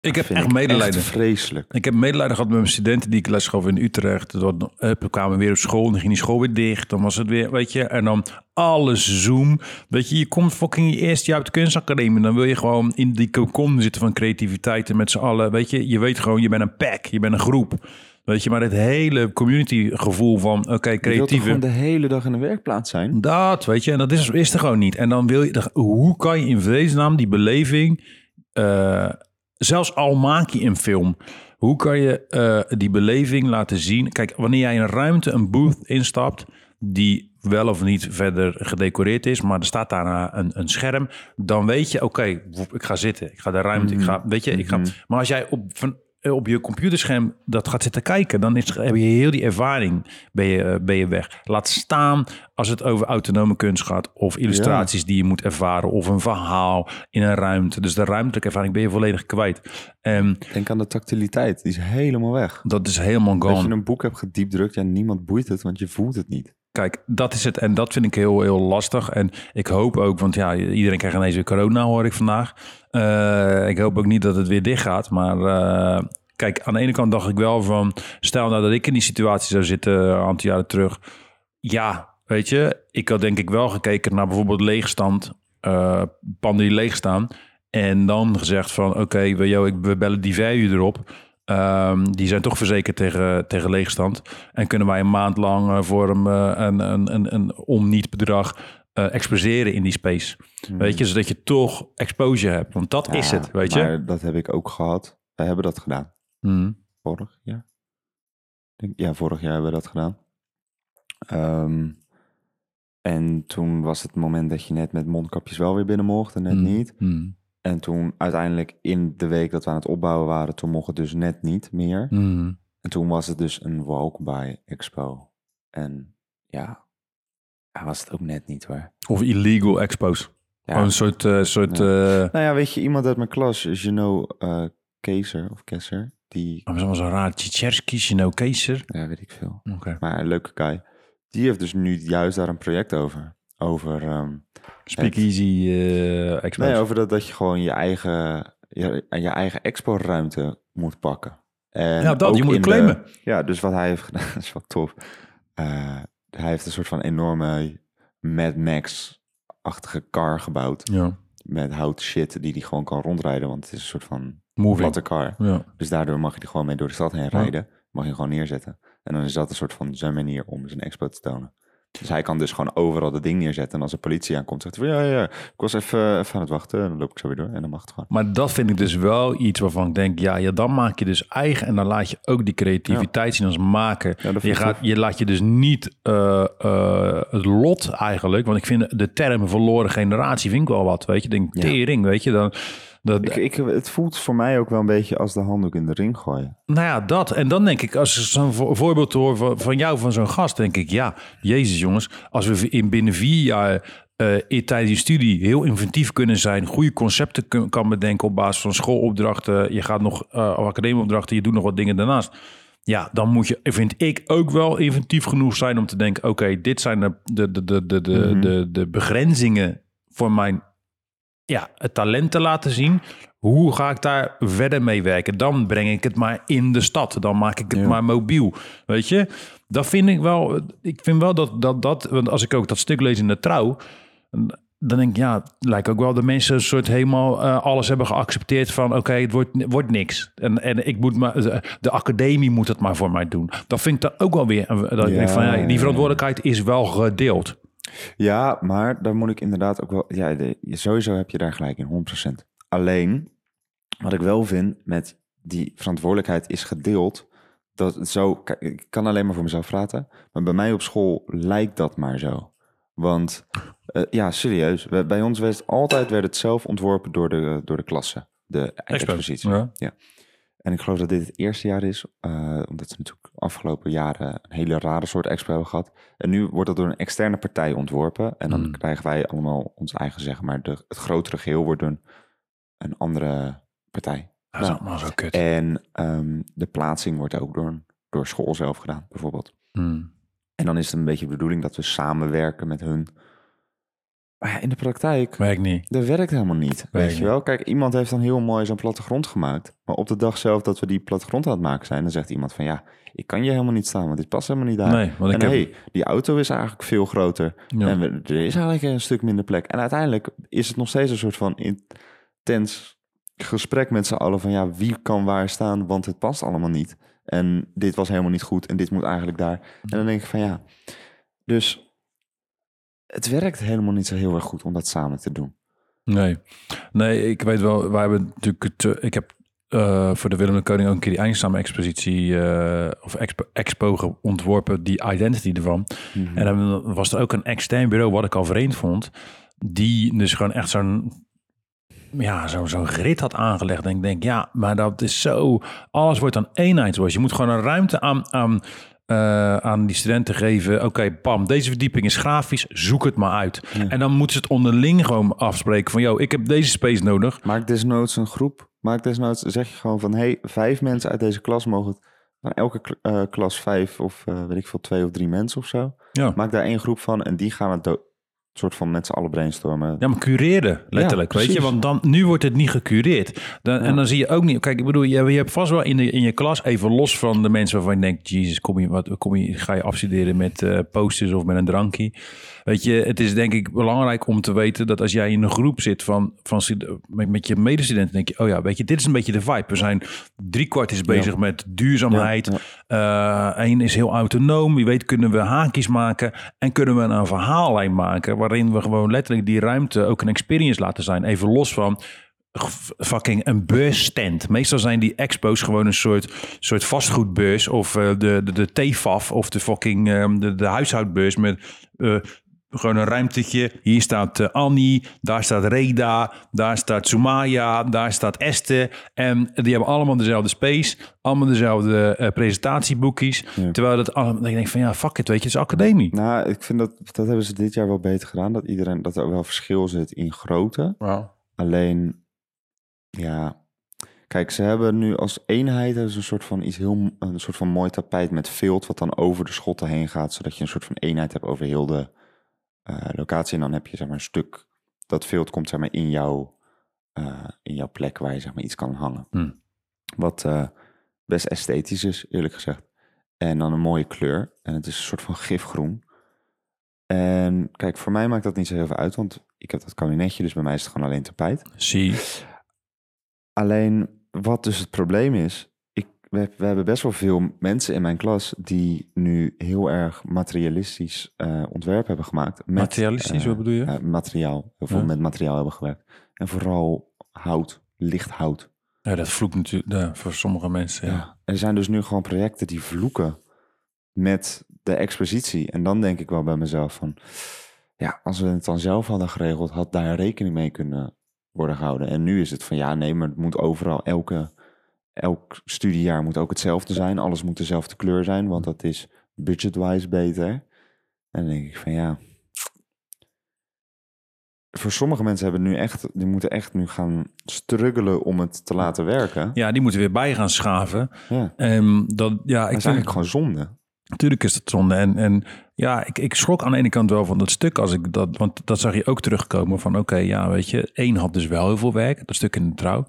Ik heb echt medelijden. Echt vreselijk. Ik heb medelijden gehad met mijn studenten die ik les gaf in Utrecht. We kwamen weer op school, dan ging die school weer dicht. Dan was het weer, weet je, en dan alles Zoom. Weet je, je komt fucking je eerste jaar op de kunstacademie. Dan wil je gewoon in die cocon zitten van creativiteit en met z'n allen. Weet je, je weet gewoon, je bent een pack, je bent een groep. Weet je, maar het hele community gevoel van, oké, Je toch creatieve... gewoon de hele dag in de werkplaats zijn? Dat, weet je, en dat is, is er gewoon niet. En dan wil je, hoe kan je in vredesnaam die beleving, eh, zelfs al maak je een film, hoe kan je eh, die beleving laten zien? Kijk, wanneer jij in een ruimte een booth instapt, die wel of niet verder gedecoreerd is, maar er staat daar een, een scherm, dan weet je, oké, ik ga zitten, ik ga de ruimte, ik ga, weet je, ik ga. Maar als jij op van op je computerscherm dat gaat zitten kijken, dan is, heb je heel die ervaring ben je, eh, ben je weg. Laat staan als het over autonome kunst gaat of illustraties die je moet ervaren of een verhaal in een ruimte. Dus de ruimtelijke ervaring ben je volledig kwijt. En Denk aan de tactiliteit, die is helemaal weg. dat is helemaal Dat je gone. een boek hebt gediepdrukt, ja, niemand boeit het, want je voelt het niet. Kijk, dat is het. En dat vind ik heel, heel lastig. En ik hoop ook, want ja, iedereen krijgt ineens weer corona, hoor ik vandaag. Eh, ik hoop ook niet dat het weer dicht gaat. Maar eh, kijk, aan de ene kant dacht ik wel van... Stel nou dat ik in die situatie zou zitten een aantal jaren terug. Ja, weet je, ik had denk ik wel gekeken naar bijvoorbeeld leegstand. eh panden die leeg staan. En dan gezegd van, oké, we, ik- bellen die value erop. Ehm, die zijn toch verzekerd tegen, tegen leegstand. En kunnen wij een maand lang eh, voor een, eh, een, een, een, een onniet bedrag eh, exposeren in die space. Weet je, zodat je toch exposure hebt. Want dat is het, weet je. Dat heb ik ook gehad. Wij hebben dat gedaan. Hmm. Vorig jaar? Denk, ja, vorig jaar hebben we dat gedaan. Ehm, en toen was het moment dat je net met mondkapjes wel weer binnen mocht en net Hmm. niet. En toen uiteindelijk in de week dat we aan het opbouwen waren, toen mocht het dus net niet meer. Hmm. En toen was het dus een walk-by expo. En ja, was het ook net niet hoor. Of illegal expos. Ja. Een soort... eh, soort eh, Nou ja, weet je, iemand uit mijn klas, Geno uh, Keeser of Kesser, die, dat was allemaal zo raar. Tchitcherski, Chino Keizer. ja, weet ik veel. Oké. Maar een leuke guy. Die heeft dus nu juist daar een project over. Over, ehm, Speakeasy eh expos. nee, over dat, dat je gewoon je eigen, je, je eigen expo-ruimte moet pakken. En Ja, dat, je moet claimen. de- ja, dus wat hij heeft gedaan, is wel tof. Eh, hij heeft een soort van enorme Mad Max-achtige car gebouwd. Ja. Met hout shit die hij gewoon kan rondrijden. Want het is een soort van Moving. platte car. Ja. Dus daardoor mag je er gewoon mee door de stad heen rijden. Mag je gewoon neerzetten. En dan is dat een soort van zijn manier om zijn expo te tonen. Dus hij kan dus gewoon overal dat ding neerzetten. En als er politie aankomt, zegt hij van... Ja, ja, ja, ik was even, even aan het wachten. En dan loop ik zo weer door. En dan mag het gewoon. Maar dat vind ik dus wel iets waarvan ik denk, ja, ja, dan maak je dus eigen en dan laat je ook die creativiteit zien als maken. Ja, je, gaat, je laat je dus niet eh, eh, het lot eigenlijk, want ik vind de term verloren generatie vind ik wel wat, weet je. Denk, tering, weet je. Dan, dat, Ik, ik, het voelt voor mij ook wel een beetje als de handdoek in de ring gooien. Nou ja, dat. En dan denk ik, als ik zo'n vo- voorbeeld hoor van, van jou, van zo'n gast, denk ik, ja, jezus jongens, als we in binnen vier jaar eh, in- tijdens die studie heel inventief kunnen zijn, goede concepten kun- kan bedenken op basis van schoolopdrachten, je gaat nog uh, academieopdrachten, je doet nog wat dingen daarnaast. Ja, dan moet je, vind ik, ook wel inventief genoeg zijn om te denken, oké, dit zijn de, de, de, de, de, de, de, de begrenzingen voor mijn ja, het talent te laten zien. Hoe ga ik daar verder mee werken? Dan breng ik het maar in de stad. Dan maak ik het Ja. maar mobiel. Weet je? Dat vind ik wel. Ik vind wel dat dat. dat want als ik ook dat stuk lees in de trouw. Dan denk ik, ja, het lijkt ook wel de mensen een soort helemaal eh, alles hebben geaccepteerd van oké, het wordt, wordt niks. En, en ik moet maar, de, de academie moet het maar voor mij doen. Dat vind ik dan ook wel weer. Dat ik denk van ja. die verantwoordelijkheid is wel gedeeld. Ja, maar daar moet ik inderdaad ook wel... Ja, de- sowieso heb je daar gelijk in, 100%. Alleen, wat ik wel vind met die verantwoordelijkheid is gedeeld... Dat zo... Ik kan alleen maar voor mezelf praten. Maar bij mij op school lijkt dat maar zo. Want, eh, ja, serieus. bij ons werd het altijd werd het zelf ontworpen door de, door de klasse. De expositie. Ja. En ik geloof dat dit het eerste jaar is, eh, omdat ze natuurlijk afgelopen jaren een hele rare soort expo hebben gehad. En nu wordt dat door een externe partij ontworpen. En dan Hmm. krijgen wij allemaal ons eigen, zeg maar, de, het grotere geheel wordt door een, een andere partij. Dat is Nou, allemaal zo kut. En ehm, de plaatsing wordt ook door, door school zelf gedaan, bijvoorbeeld. Hmm. En dan is het een beetje de bedoeling dat we samenwerken met hun. Maar ja, in de praktijk, Werkt niet. dat werkt helemaal niet. Weet Weet je niet. wel? Kijk, iemand heeft dan heel mooi zo'n plattegrond gemaakt. Maar op de dag zelf dat we die plattegrond aan het maken zijn, dan zegt iemand van ja, ik kan je helemaal niet staan, want dit past helemaal niet daar. Nee, want ik heb- die auto is eigenlijk veel groter. Ja. En we- er is eigenlijk een stuk minder plek. En uiteindelijk is het nog steeds een soort van intens gesprek met z'n allen van ja, wie kan waar staan, want het past allemaal niet. En dit was helemaal niet goed en dit moet eigenlijk daar. En dan denk ik van ja, dus het werkt helemaal niet zo heel erg goed om dat samen te doen. Nee. Nee, ik weet wel, wij hebben natuurlijk het, eh, ik heb eh, voor de Willem de Koning ook een keer die eindsamen expositie eh, of expo, expo ontworpen, die identity ervan. En dan was er ook een extern bureau, wat ik al vreemd vond, die dus gewoon echt zo'n ja, zo- zo'n grid had aangelegd. En ik denk, ja, maar dat is zo... Alles wordt dan eenheid. Zoals je moet gewoon een ruimte aan, aan, eh, aan die studenten geven. Oké, pam, deze verdieping is grafisch. Zoek het maar uit. En dan moeten ze het onderling gewoon afspreken. Van, yo, ik heb deze space nodig. Maak desnoods een groep. Maak desnoods, zeg je gewoon van... hey, vijf mensen uit deze klas mogen... het- elke eh, klas vijf of eh, weet ik veel, twee of drie mensen of zo. Ja. Maak daar één groep van en die gaan het soort van met z'n allen brainstormen. Ja, maar cureren, letterlijk. Ja, weet je, want dan, nu wordt het niet gecureerd. Dan, En dan zie je ook niet. Kijk, ik bedoel, je, je hebt vast wel in, de, in je klas, even los van de mensen waarvan je denkt: Jezus, kom je, wat, kom je, ga je afstuderen met eh, posters of met een drankje? Weet je, het is denk ik belangrijk om te weten dat als jij in een groep zit van, van met, met je medestudenten, denk je: Oh ja, weet je, dit is een beetje de vibe. We zijn drie kwart is bezig met duurzaamheid. Eén is heel autonoom. Wie weet kunnen we haakjes maken en kunnen we een verhaallijn maken waarin we gewoon letterlijk die ruimte ook een experience laten zijn. Even los van fucking een beursstand. Meestal zijn die expos gewoon een soort, soort vastgoedbeurs of eh, de, de, de TFAF of de fucking ehm, de, de huishoudbeurs met eh, gewoon een ruimtetje. Hier staat eh, Annie, daar staat Reda, daar staat Sumaya, daar staat Esther. En die hebben allemaal dezelfde space, allemaal dezelfde eh, presentatieboekjes. Terwijl dat allemaal, dat je denkt van ja, fuck it, weet je, het is academie. Nou, ik vind dat, dat hebben ze dit jaar wel beter gedaan. Dat iedereen, dat er wel verschil zit in grootte. Alleen, ja... Kijk, ze hebben nu als eenheid ze een soort van iets heel een soort van mooi tapijt met vilt wat dan over de schotten heen gaat, zodat je een soort van eenheid hebt over heel de eh, locatie. En dan heb je zeg maar een stuk dat vilt komt zeg maar in jouw eh, in jouw plek waar je zeg maar iets kan hangen. Hmm. Wat eh, best esthetisch is, eerlijk gezegd. En dan een mooie kleur. En het is een soort van gifgroen. En kijk, voor mij maakt dat niet zo heel veel uit, want ik heb dat kabinetje, dus bij mij is het gewoon alleen tapijt. Zie. Alleen wat dus het probleem is, we, we hebben best wel veel mensen in mijn klas die nu heel erg materialistisch eh, ontwerp hebben gemaakt. Met, Materialistisch, eh, wat bedoel je? eh, materiaal. Heel veel Ja. met materiaal hebben gewerkt. En vooral hout, licht hout. Ja, dat vloekt natuurlijk ja, voor sommige mensen. Ja. Ja. Er zijn dus nu gewoon projecten die vloeken met de expositie. En dan denk ik wel bij mezelf van... Ja, als we het dan zelf hadden geregeld, had daar rekening mee kunnen worden gehouden. En nu is het van ja, nee, maar het moet overal, elke, elk studiejaar moet ook hetzelfde zijn. Alles moet dezelfde kleur zijn, want dat is budget-wise beter. En dan denk ik van ja... Voor sommige mensen hebben nu echt, die moeten echt nu gaan struggelen om het te laten werken. Ja, die moeten weer bij gaan schaven. Ja. Ehm, dat, ja, Dat ik is eigenlijk gewoon zonde. Natuurlijk is het zonde. En, en ja, ik, ik schrok aan de ene kant wel van dat stuk. Als ik dat, want dat zag je ook terugkomen van oké, ja, weet je, één had dus wel heel veel werk. Dat stuk in de trouw.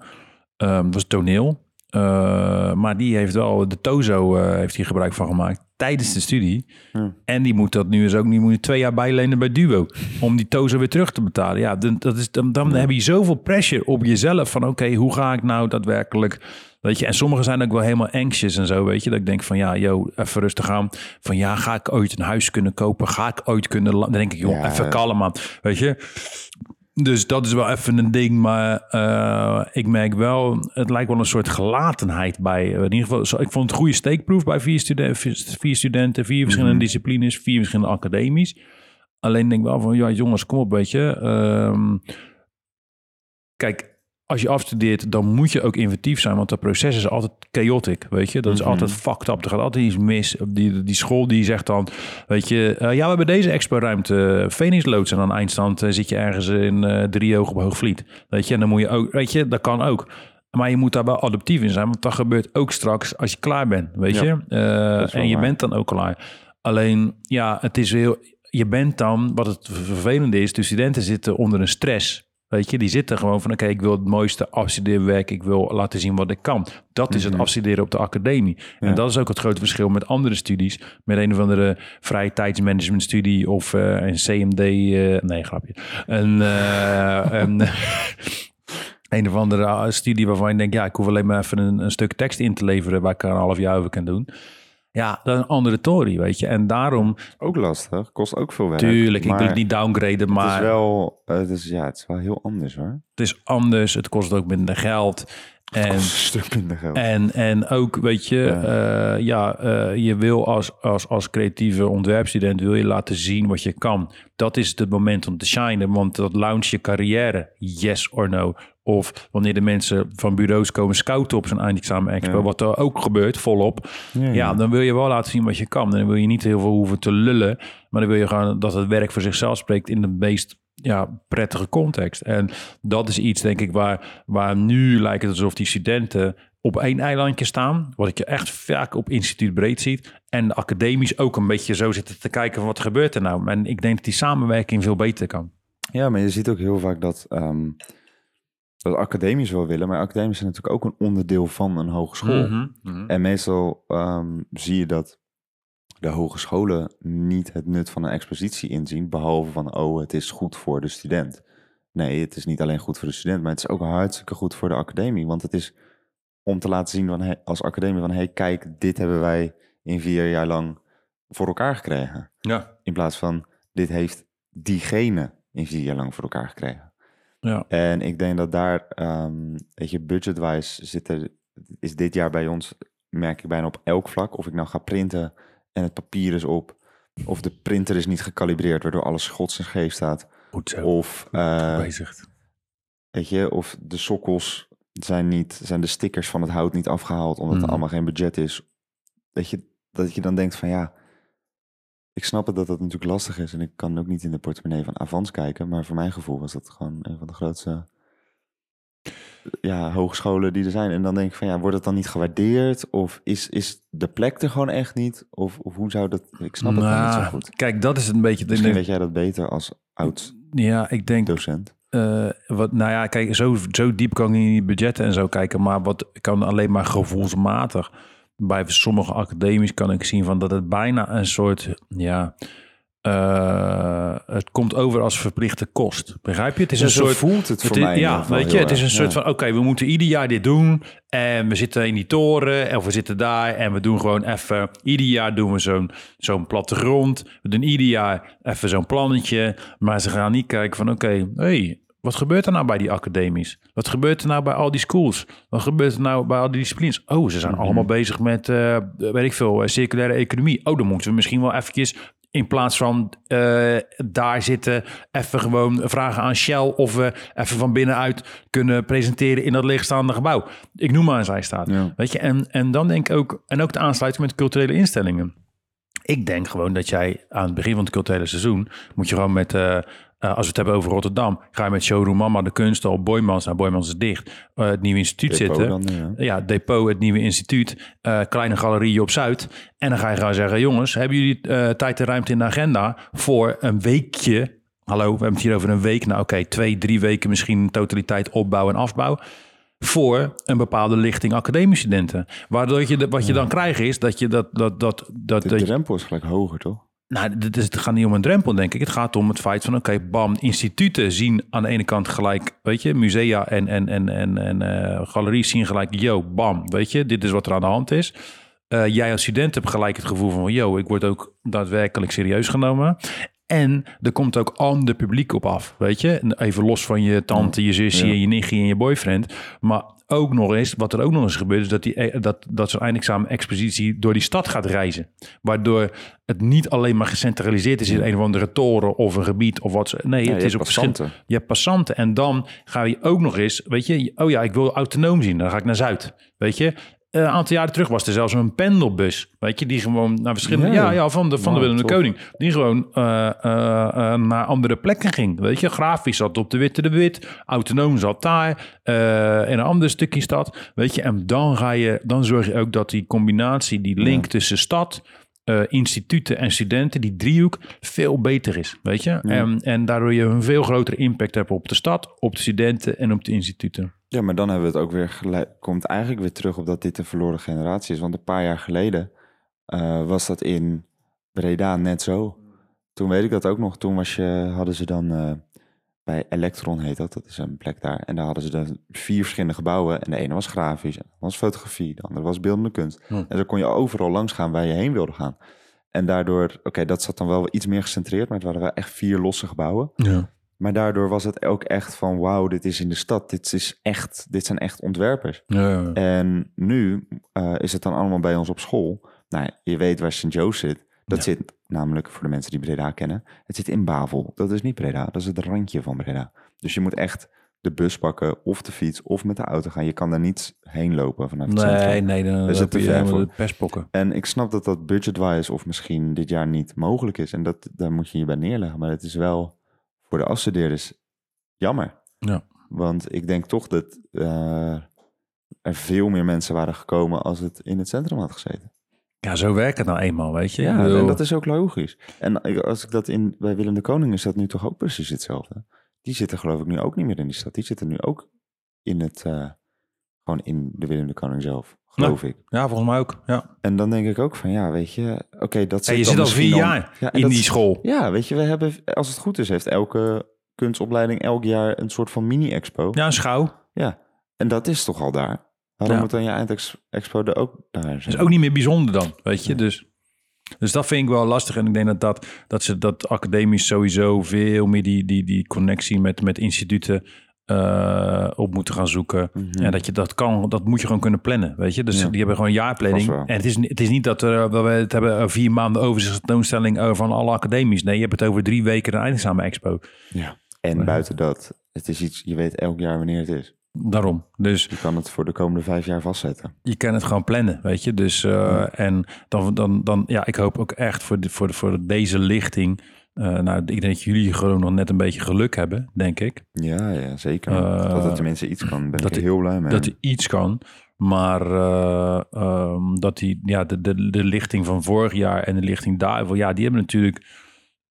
Ehm was toneel. Eh, maar die heeft wel de Tozo eh, heeft hij gebruik van gemaakt tijdens de studie. Ja. En die moet dat nu eens ook niet moet twee jaar bijlenen bij Duo om die Tozo weer terug te betalen. Ja, dan, dat is, dan, dan heb je zoveel pressure op jezelf van oké, hoe ga ik nou daadwerkelijk Weet je, en sommigen zijn ook wel helemaal anxious en zo, weet je. Dat ik denk van, ja, yo, even rustig aan. Van, ja, ga ik ooit een huis kunnen kopen? Ga ik ooit kunnen... Dan denk ik, joh, Ja. even kalm man, weet je. Dus dat is wel even een ding, maar eh, ik merk wel, het lijkt wel een soort gelatenheid bij. In ieder geval, ik vond het goede steekproef bij vier, studen vier, studenten, vier verschillende disciplines, vier verschillende academies. Alleen denk ik wel van, ja jongens, kom op, weet je. Ehm, kijk, als je afstudeert, dan moet je ook inventief zijn, want dat proces is altijd chaotic, weet je. Dat is Mhm. altijd fucked up. Er gaat altijd iets mis. Die, die school die zegt dan, weet je, eh, ja, we hebben deze expo-ruimte, Phoenix Loods. En aan eindstand eh, zit je ergens in eh Driehoog op Hoogvliet. Weet je, en dan moet je ook, weet je, dat kan ook. Maar je moet daar wel adaptief in zijn, want dat gebeurt ook straks als je klaar bent, weet je. Eh, en je waar. bent dan ook klaar. Alleen, ja, het is heel, je bent dan, wat het vervelende is, de studenten zitten onder een stress. Weet je, die zitten gewoon van, oké, ik wil het mooiste afstudeerwerk, ik wil laten zien wat ik kan. Dat is het Mhm. afstuderen op de academie. Ja. En dat is ook het grote verschil met andere studies. Met een of andere vrije tijdsmanagement studie of eh, een CMD, eh, nee, grapje. Een, eh, een, een of andere studie waarvan je denkt, ja, ik hoef alleen maar even een, een stuk tekst in te leveren waar ik er een half jaar over kan doen. Ja, dat is een andere tory, weet je. En daarom, Ook lastig, kost ook veel werk. tuurlijk, ik wil niet downgraden, maar Het is wel, eh, het is, ja, het is wel heel anders hoor. het is anders. Het kost ook minder geld. En, een stuk minder geld. en, en ook, weet je, Ja. ja, ja eh, je wil als, als, als creatieve ontwerpstudent wil je laten zien wat je kan. Dat is het moment om te shinen, want dat launch je carrière, yes or no. Of wanneer de mensen van bureaus komen scouten op zo'n eindexamen expo, Ja. wat er ook gebeurt, volop. ja, Ja, dan wil je wel laten zien wat je kan. En dan wil je niet heel veel hoeven te lullen. Maar dan wil je gewoon dat het werk voor zichzelf spreekt in de meest ja, prettige context. En dat is iets, denk ik, waar, waar nu lijkt het alsof die studenten op één eilandje staan. Wat ik je echt vaak op instituut breed ziet. En de academisch ook een beetje zo zitten te kijken van wat gebeurt er nou. En ik denk dat die samenwerking veel beter kan. Ja, maar je ziet ook heel vaak dat, ehm dat academisch wel willen. Maar academisch zijn natuurlijk ook een onderdeel van een hogeschool. Mhm. En meestal ehm, zie je dat de hogescholen niet het nut van een expositie inzien, behalve van, oh, het is goed voor de student. Nee, het is niet alleen goed voor de student, maar het is ook hartstikke goed voor de academie. Want het is om te laten zien van, hey, als academie van, hey, kijk, dit hebben wij in vier jaar lang voor elkaar gekregen. Ja. In plaats van, dit heeft diegene in vier jaar lang voor elkaar gekregen. Ja. En ik denk dat daar, ehm weet je, budgetwise zit er, is dit jaar bij ons, merk ik bijna op elk vlak, of ik nou ga printen en het papier is op, of de printer is niet gecalibreerd, waardoor alles schots en scheef staat, Goed zo. of, eh, weet je, of de sokkels zijn niet, zijn de stickers van het hout niet afgehaald, omdat er allemaal geen budget is. Dat je, dat je dan denkt van ja, ik snap het dat dat natuurlijk lastig is en ik kan ook niet in de portemonnee van Avans kijken, maar voor mijn gevoel was dat gewoon een van de grootste ja, hogescholen die er zijn. En dan denk ik van ja, wordt het dan niet gewaardeerd? Of is, is de plek er gewoon echt niet? Of, of hoe zou dat, ik snap het niet zo Nou, goed. Kijk, dat is een beetje... Misschien weet jij dat beter als oud Ja, ik denk docent. Eh, wat, nou ja, kijk, zo, zo diep kan ik niet in die budgetten en zo kijken. Maar wat kan alleen maar gevoelsmatig. Bij sommige academies kan ik zien van dat het bijna een soort, ja, eh, het komt over als verplichte kost. Begrijp je? Het is een soort. voelt het voor mij ja, weet je, het is een soort ja. van: oké, we moeten ieder jaar dit doen. En we zitten in die toren, of we zitten daar. En we doen gewoon even. Ieder jaar doen we zo'n zo'n plattegrond. We doen ieder jaar even zo'n plannetje. Maar ze gaan niet kijken van: oké, hey, wat gebeurt er nou bij die academies? Wat gebeurt er nou bij al die schools? Wat gebeurt er nou bij al die disciplines? Oh, ze zijn Mhm. allemaal bezig met, eh, weet ik veel, eh, circulaire economie. Oh, dan moeten we misschien wel eventjes in plaats van eh, daar zitten, even gewoon vragen aan Shell of we even van binnenuit kunnen presenteren in dat leegstaande gebouw. Ik noem maar een zijstaat. Ja. Weet je, en, en dan denk ik ook, en ook de aansluiting met culturele instellingen. Ik denk gewoon dat jij aan het begin van het culturele seizoen moet je gewoon met, eh, als we het hebben over Rotterdam, ga je met Showroom Mama de kunst al Boymans, nou Boymans is dicht, eh, het nieuwe instituut Depot zitten. dan, ja. Ja, depot, het nieuwe instituut, eh, kleine galerie op Zuid. En dan ga je gewoon zeggen, jongens, hebben jullie tijd en ruimte in de agenda voor een weekje? Hallo, we hebben het hier over een week. Nou oké, twee, drie weken misschien totaliteit opbouw en afbouw. voor een bepaalde lichting academiestudenten. Waardoor je de, wat je dan krijgt is dat je dat... dat, dat, dat, De dat drempel is gelijk hoger, toch? Nou, het gaat niet om een drempel, denk ik. Het gaat om het feit van, oké, bam, instituten zien aan de ene kant gelijk, weet je, musea en, en, en, en, en eh, galeries zien gelijk, yo, bam, weet je, dit is wat er aan de hand is. Eh, jij als student hebt gelijk het gevoel van, yo, ik word ook daadwerkelijk serieus genomen. En er komt ook ander publiek op af, weet je. En Even los van je tante, je zusje, Ja. je nichtje en je boyfriend. Maar ook nog eens, wat er ook nog eens gebeurt... is dat, die, eh, dat, dat zo'n eindexamen-expositie door die stad gaat reizen. Waardoor het niet alleen maar gecentraliseerd is... in een of andere toren of een gebied of wat. ze- Nee, Ja, het is op passanten. Je hebt passanten en dan ga je ook nog eens... weet je, oh ja, ik wil autonoom zien. Dan ga ik naar Zuid, weet je... Eh, Een aantal jaren terug was er zelfs een pendelbus, weet je, die gewoon naar verschillende, ja, Ja. ja, van de van de Willem de. Koning, die gewoon eh, eh, naar andere plekken ging, weet je. Grafisch zat op de Witte de Wit, autonoom zat daar, in een ander stukje stad, weet je. En dan ga je, dan zorg je ook dat die combinatie, die link tussen stad, eh, instituten en studenten, die driehoek, veel beter is, weet je. En, en daardoor je een veel grotere impact hebt op de stad, op de studenten en op de instituten. Ja, maar dan hebben we het ook weer gelijk. Komt eigenlijk weer terug op dat dit een verloren generatie is. Want een paar jaar geleden eh, was dat in Breda net zo. Toen weet ik dat ook nog. Toen was je, hadden ze dan eh, bij Electron heet dat. Dat is een plek daar. En daar hadden ze dan vier verschillende gebouwen. En de ene was grafisch, de andere was fotografie, de andere was beeldende kunst. Hm. En zo kon je overal langs gaan waar je heen wilde gaan. En daardoor, oké, dat zat dan wel iets meer gecentreerd, maar het waren wel echt vier losse gebouwen. Ja. Maar daardoor was het ook echt van, wauw, dit is in de stad. Dit, is echt, dit zijn echt ontwerpers. Ja. En nu eh, is het dan allemaal bij ons op school. Nou, je weet waar St. Joe's zit. Dat Ja. zit namelijk, voor de mensen die Breda kennen, het zit in Bavel. Dat is niet Breda, dat is het randje van Breda. Dus je moet echt de bus pakken of de fiets of met de auto gaan. Je kan daar niet heen lopen vanuit het Nee, centrum. nee, dan is het te ver voor. de perspokken. En ik snap dat dat budget-wise of misschien dit jaar niet mogelijk is. En dat, daar moet je je bij neerleggen. Maar het is wel voor de afstudeerders jammer. Ja. Want ik denk toch dat eh, er veel meer mensen waren gekomen als het in het centrum had gezeten. Ja, zo werkt het nou eenmaal, weet je. Ja, en dat is ook logisch. En ik- als ik dat in, bij Willem de Koning is dat nu toch ook precies hetzelfde. Die zitten geloof ik nu ook niet meer in die stad. Die zitten nu ook in het, eh, gewoon in de Willem de Koning zelf, geloof ik. Ja, volgens mij ook. Ja. En dan denk ik ook van, ja, weet je, oké, dat zit je dan zit al vier jaar Ja, en in dat die school. Ja, weet je, we hebben, als het goed is, heeft elke kunstopleiding elk jaar een soort van mini-expo. Ja, een schouw. Ja, en dat is toch al daar. Waarom Ja. moet dan je eindexpo er ook daar zijn? Dat is ook niet meer bijzonder dan, weet je. Dus, dus dat vind ik wel lastig. En ik denk dat, dat, dat ze dat academisch sowieso veel meer die, die, die connectie met, met instituten eh, op moeten gaan zoeken. Mhm. En dat je dat kan, dat moet je gewoon kunnen plannen, weet je. Dus Ja. die hebben gewoon jaarplanning. En het is, het is niet dat, er, dat we het hebben eh, vier maanden overzichtstoonstelling over van alle academies. Nee, je hebt het over drie weken een eindexamen-expo. Ja. En buiten dat, het is iets, je weet elk jaar wanneer het is. Daarom. Dus Je kan het voor de komende vijf jaar vastzetten. je kan het gewoon plannen, weet je. Dus eh, en dan, dan, dan, ja, ik hoop ook echt voor, de, voor, de, voor deze lichting. eh, nou, ik denk dat jullie gewoon nog net een beetje geluk hebben, denk ik. Ja, ja zeker. Eh, dat het tenminste iets kan, ben dat ik heel blij mee. Dat hij iets kan. Maar eh, ehm, dat die, ja, de, de, de lichting van vorig jaar en de lichting daarvoor, ja, die hebben natuurlijk.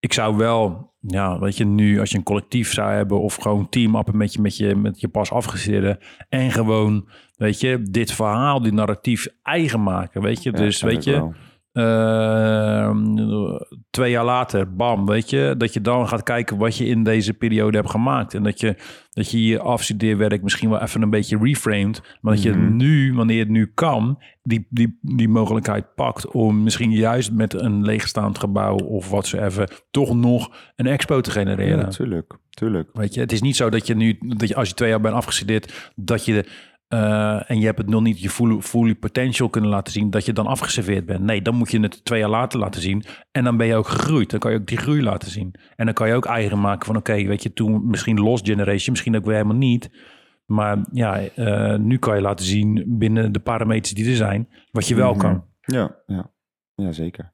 Ik zou wel, ja, weet je, nu als je een collectief zou hebben of gewoon team-appen met je, met je, met je pas afgestudeerde en gewoon, weet je, dit verhaal, die narratief eigen maken, weet je. Ja, dus, weet je, wel. Ehm, twee jaar later, bam, weet je, dat je dan gaat kijken wat je in deze periode hebt gemaakt. En dat je dat je je afstudeerwerk misschien wel even een beetje reframed. Maar dat je Mhm. nu, wanneer het nu kan, die, die, die mogelijkheid pakt om misschien juist met een leegstaand gebouw of wat ze even toch nog een expo te genereren. Ja, tuurlijk. Tuurlijk. Weet je, het is niet zo dat je nu, dat je als je twee jaar bent afgestudeerd, dat je eh, en je hebt het nog niet je full, fully potential kunnen laten zien, dat je dan afgeserveerd bent. Nee, dan moet je het twee jaar later laten zien. En dan ben je ook gegroeid. Dan kan je ook die groei laten zien. En dan kan je ook eigen maken van, oké, weet je, toen misschien lost generation, misschien ook weer helemaal niet. Maar ja, eh, nu kan je laten zien binnen de parameters die er zijn, wat je wel Mhm. kan. Ja, ja. ja zeker.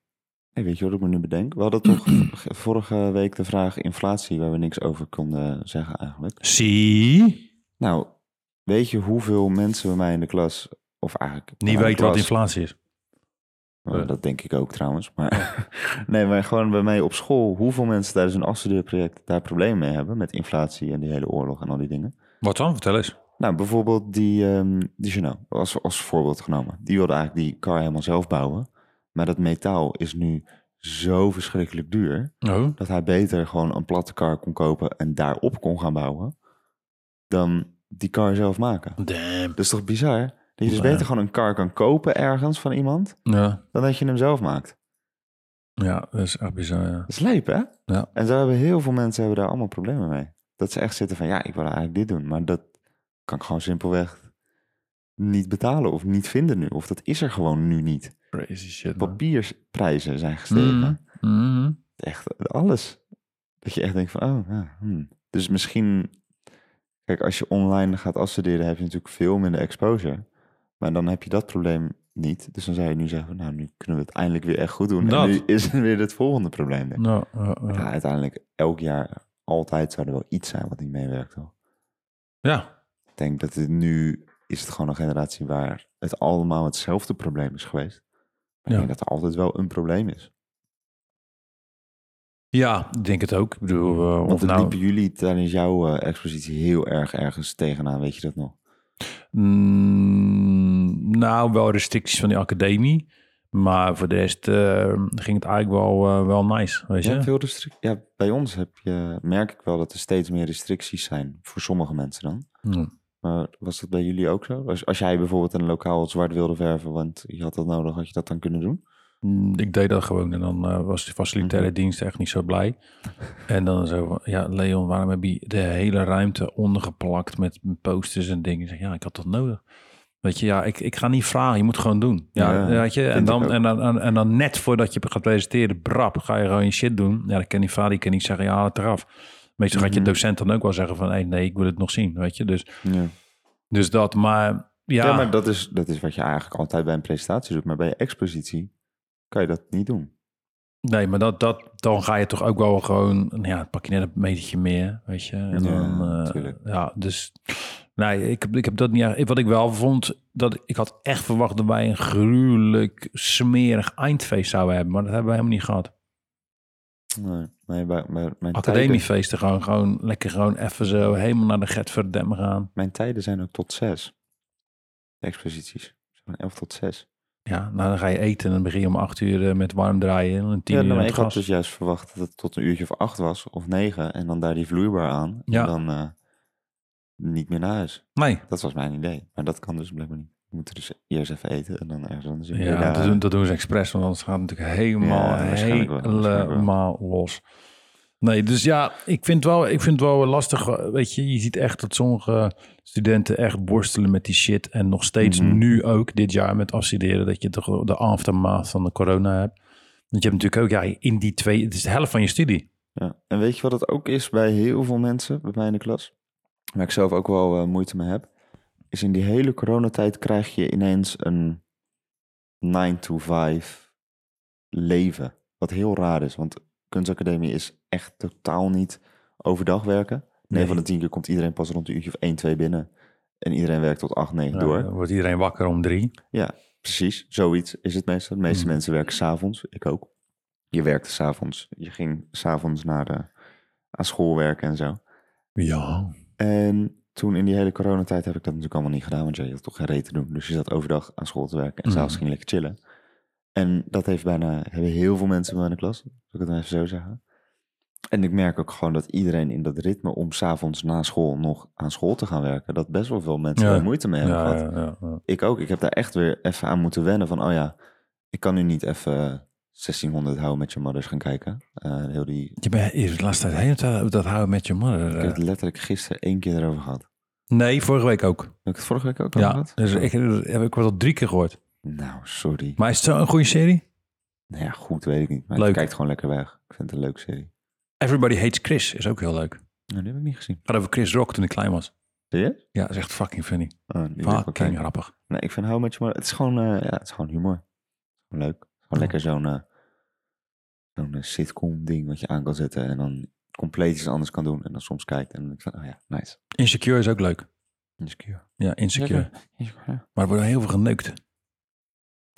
Hey, weet je wat ik me nu bedenk? We hadden toch vorige week de vraag inflatie, waar we niks over konden zeggen eigenlijk. Zie, Nou, weet je hoeveel mensen bij mij in de klas, of eigenlijk... niet nou, weten wat inflatie is. Oh, dat denk ik ook trouwens. Maar nee, maar gewoon bij mij op school, hoeveel mensen tijdens een afstudeerproject daar problemen mee hebben met inflatie en die hele oorlog en al die dingen. Wat dan? Vertel eens. Nou, bijvoorbeeld die, ehm die Renault, als, als voorbeeld genomen. Die wilde eigenlijk die car helemaal zelf bouwen. Maar dat metaal is nu zo verschrikkelijk duur... Oh. dat hij beter gewoon een platte car kon kopen en daarop kon gaan bouwen... dan die car zelf maken. Damn. Dat is toch bizar? Dat je dus beter gewoon een car kan kopen ergens van iemand... Ja. dan dat je hem zelf maakt. ja, dat is echt bizar, ja. Dat is leep, hè? Ja. En zo hebben heel veel mensen hebben daar allemaal problemen mee. Dat ze echt zitten van, ja, ik wil eigenlijk dit doen. Maar dat kan ik gewoon simpelweg niet betalen of niet vinden nu. Of dat is er gewoon nu niet. Crazy shit, man. Papierprijzen zijn gestegen. Mhm. Echt alles. Dat je echt denkt van, oh, ja, hmm. Dus misschien, kijk, als je online gaat afstuderen, heb je natuurlijk veel minder exposure. Maar dan heb je dat probleem niet. Dus dan zou je nu zeggen, nou, nu kunnen we het eindelijk weer echt goed doen. Dat. En nu is er weer het volgende probleem. denk ik. Ja, uiteindelijk, elk jaar, altijd zou er wel iets zijn wat niet meewerkt. Hoor. ja. Ik denk dat het nu is het gewoon een generatie waar het allemaal hetzelfde probleem is geweest. Maar Ja. ik denk dat er altijd wel een probleem is. Ja, ik denk het ook. Ik bedoel, eh, Want of nou... liepen jullie tijdens jouw eh, expositie heel erg ergens tegenaan, weet je dat nog? Mm, nou, wel restricties van die academie. Maar voor de rest eh, ging het eigenlijk wel, wel nice, weet je? Ja, veel ja, bij ons heb je, merk ik wel dat er steeds meer restricties zijn. Voor sommige mensen dan. Ja. Maar was dat bij jullie ook zo? Als, als jij bijvoorbeeld een lokaal zwart wilde verven, want je had dat nodig, had je dat dan kunnen doen? Mm, Ik deed dat gewoon en dan eh, was de facilitaire Mhm. dienst echt niet zo blij. En dan zo van, ja Leon, waarom heb je de hele ruimte ondergeplakt met posters en dingen? Ik zeg, ja, ik had dat nodig. Weet je, ja, ik, ik ga niet vragen, je moet gewoon doen. Ja, Ja, weet je, en dan, en, dan, en, dan net voordat je gaat presenteren, brap, ga je gewoon je shit doen. Ja, dan kan die vader die kan niet zeggen, ja, haal het eraf. Meestal gaat je Mhm. docent dan ook wel zeggen van, hey, nee, ik wil het nog zien, weet je. Dus, Ja. dus dat, maar ja, Ja, maar dat is, dat is wat je eigenlijk altijd bij een presentatie doet. Maar bij je expositie kan je dat niet doen. Nee, maar dat, dat, dan ga je toch ook wel gewoon, nou ja, pak je net een metertje meer, weet je. En Ja, dan, eh, ja, dus nee, ik, heb- ik heb dat niet. Wat ik wel vond, dat ik had echt verwacht dat wij een gruwelijk smerig eindfeest zouden hebben, maar dat hebben we helemaal niet gehad. Nee, mijn, tijden, Academiefeesten gewoon, gewoon lekker gewoon even zo helemaal naar de Getverdem gaan. mijn tijden zijn ook tot zes. De exposities. Van elf tot zes. Ja, nou dan ga je eten en dan begin je om acht uur eh, met warm draaien en tien Ja, uur nou, het ik had gas. dus juist verwacht dat het tot een uurtje of acht was. Of negen. En dan daar die vloeibaar aan. Ja. En dan eh, niet meer naar huis. Nee, Dat was mijn idee. Maar dat kan dus blijkbaar niet. We moeten dus eerst even eten en dan ergens anders. in Ja, dat doen, dat doen ze expres, want anders gaat het natuurlijk helemaal, Ja, helemaal los. Nee, dus ja, ik vind, wel, ik vind het wel lastig. Weet je, je ziet echt dat sommige studenten echt worstelen met die shit. En nog steeds Mhm. nu ook, dit jaar met afstuderen, dat je toch de aftermath van de corona hebt. Want je hebt natuurlijk ook, ja, in die twee, het is de helft van je studie. Ja. En weet je wat het ook is bij heel veel mensen, bij mij in de klas? Waar ik zelf ook wel eh, moeite mee heb. Is in die hele coronatijd krijg je ineens een 9 to 5 leven. Wat heel raar is, want kunstacademie is echt totaal niet overdag werken. 9 Nee. van de 10 keer komt iedereen pas rond een uurtje of 1, 2 binnen. En iedereen werkt tot 8, 9 Ja, door. dan wordt iedereen wakker om drie. Ja, precies. Zoiets is het meestal. De meeste Hmm. mensen werken s'avonds. Ik ook. Je werkte s'avonds. Je ging s'avonds naar de, aan school werken en zo. Ja. En toen in die hele coronatijd heb ik dat natuurlijk allemaal niet gedaan. Want ja, je had toch geen reet te doen. Dus je zat overdag aan school te werken. En Hmm. s'avonds ging je lekker chillen. En dat heeft bijna, hebben heel veel mensen bij de klas. Zal ik het even zo zeggen. En ik merk ook gewoon dat iedereen in dat ritme om s'avonds na school nog aan school te gaan werken. Dat best wel veel mensen Ja. moeite mee hebben Ja, gehad. ja, ja, ja. Ik ook. Ik heb daar echt weer even aan moeten wennen van, oh ja, ik kan nu niet even 1600 houden met je mothers gaan kijken. Eh, heel die, Je bent de laatste tijd tijd dat houden met je mother. ik eh. heb het letterlijk gisteren één keer erover gehad. Nee, vorige week ook. Heb ik het vorige week ook al Ja, gehad? dus ik heb ik wel al drie keer gehoord. Nou, sorry. Maar is het een goede serie? Nou ja, goed, weet ik niet. Maar Leuk. het kijkt gewoon lekker weg. Ik vind het een leuke serie. Everybody Hates Chris is ook heel leuk. Nou, die heb ik niet gezien. Gaat over Chris Rock toen ik klein was. Zie je? Ja, dat is echt fucking funny. Oh, Fucking grappig. Nee, ik vind How Much More... Het is gewoon, eh, ja, het is gewoon humor. Gewoon leuk. Gewoon lekker zo'n eh, zo'n eh, sitcom ding wat je aan kan zetten. En dan compleet iets anders kan doen. En dan soms kijkt. En dan denk ik van, oh ja, nice. Insecure is ook leuk. Insecure. Ja, Insecure. Insecure. Maar er wordt heel veel geneukt.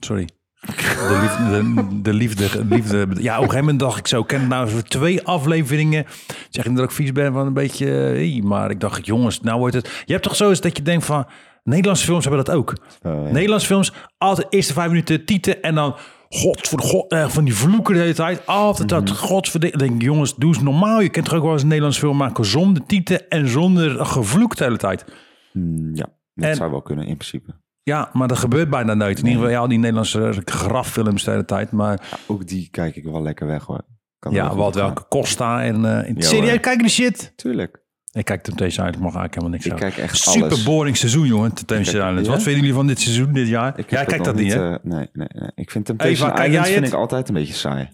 Sorry. De liefde, de, de liefde, de liefde. Ja, op een gegeven moment dacht ik zo, ik ken nou voor twee afleveringen. Zeg ik dat ik vies ben van een beetje, hey, maar ik dacht, jongens, nou wordt het. Je hebt toch zo eens dat je denkt van, Nederlandse films hebben dat ook. Oh, ja. Nederlandse films, altijd eerste vijf minuten tieten en dan, god voor de god, eh, van die vloeken de hele tijd. Altijd dat, god voor de, denk ik, jongens, doe eens normaal. Je kunt toch ook wel eens een Nederlandse film maken zonder tieten en zonder gevloek de hele tijd. Mm, ja, dat En- zou wel kunnen in principe. Ja, maar dat gebeurt bijna nooit. In ieder geval, ja, al die Nederlandse graffilms de hele tijd. Maar Ook die kijk ik wel lekker weg hoor. Kan ja, wat gaan. welke Costa en uh, in serieus kijken de shit. Tuurlijk. Ik kijk Temptation Island, mag eigenlijk helemaal niks Ik kijk echt Super alles. boring seizoen, jongen, Temptation kijk- Island. ja? Wat vinden jullie van dit seizoen, dit jaar? Ik ja, kijk dat niet, hè? eh, nee, nee, nee. Ik vind Temptation Eva, kijk Island jij vind het? ik altijd een beetje saai.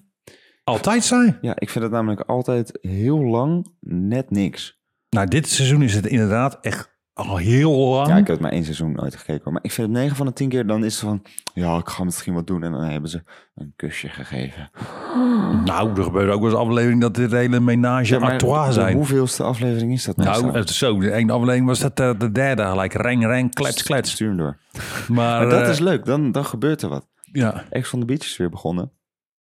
Altijd saai. Ja, ik vind het namelijk altijd heel lang net niks. Nou, dit seizoen is het inderdaad echt al heel lang. Ja, ik heb het maar één seizoen uit gekeken. hoor. Maar ik vind het 9 van de 10 keer, dan is het van... Ja, ik ga misschien wat doen. En dan hebben ze een kusje gegeven. Nou, er gebeurt ook wel eens aflevering dat dit hele menage Ja, à maar trois de zijn. hoeveelste aflevering is dat Nou, meestal? het zo. De ene aflevering was dat eh, de derde gelijk. Reng, reng, klets, klets. Stuur hem door. Maar, Maar dat eh, is leuk, dan, dan gebeurt er wat. Ja. Ex on the Beach is weer begonnen.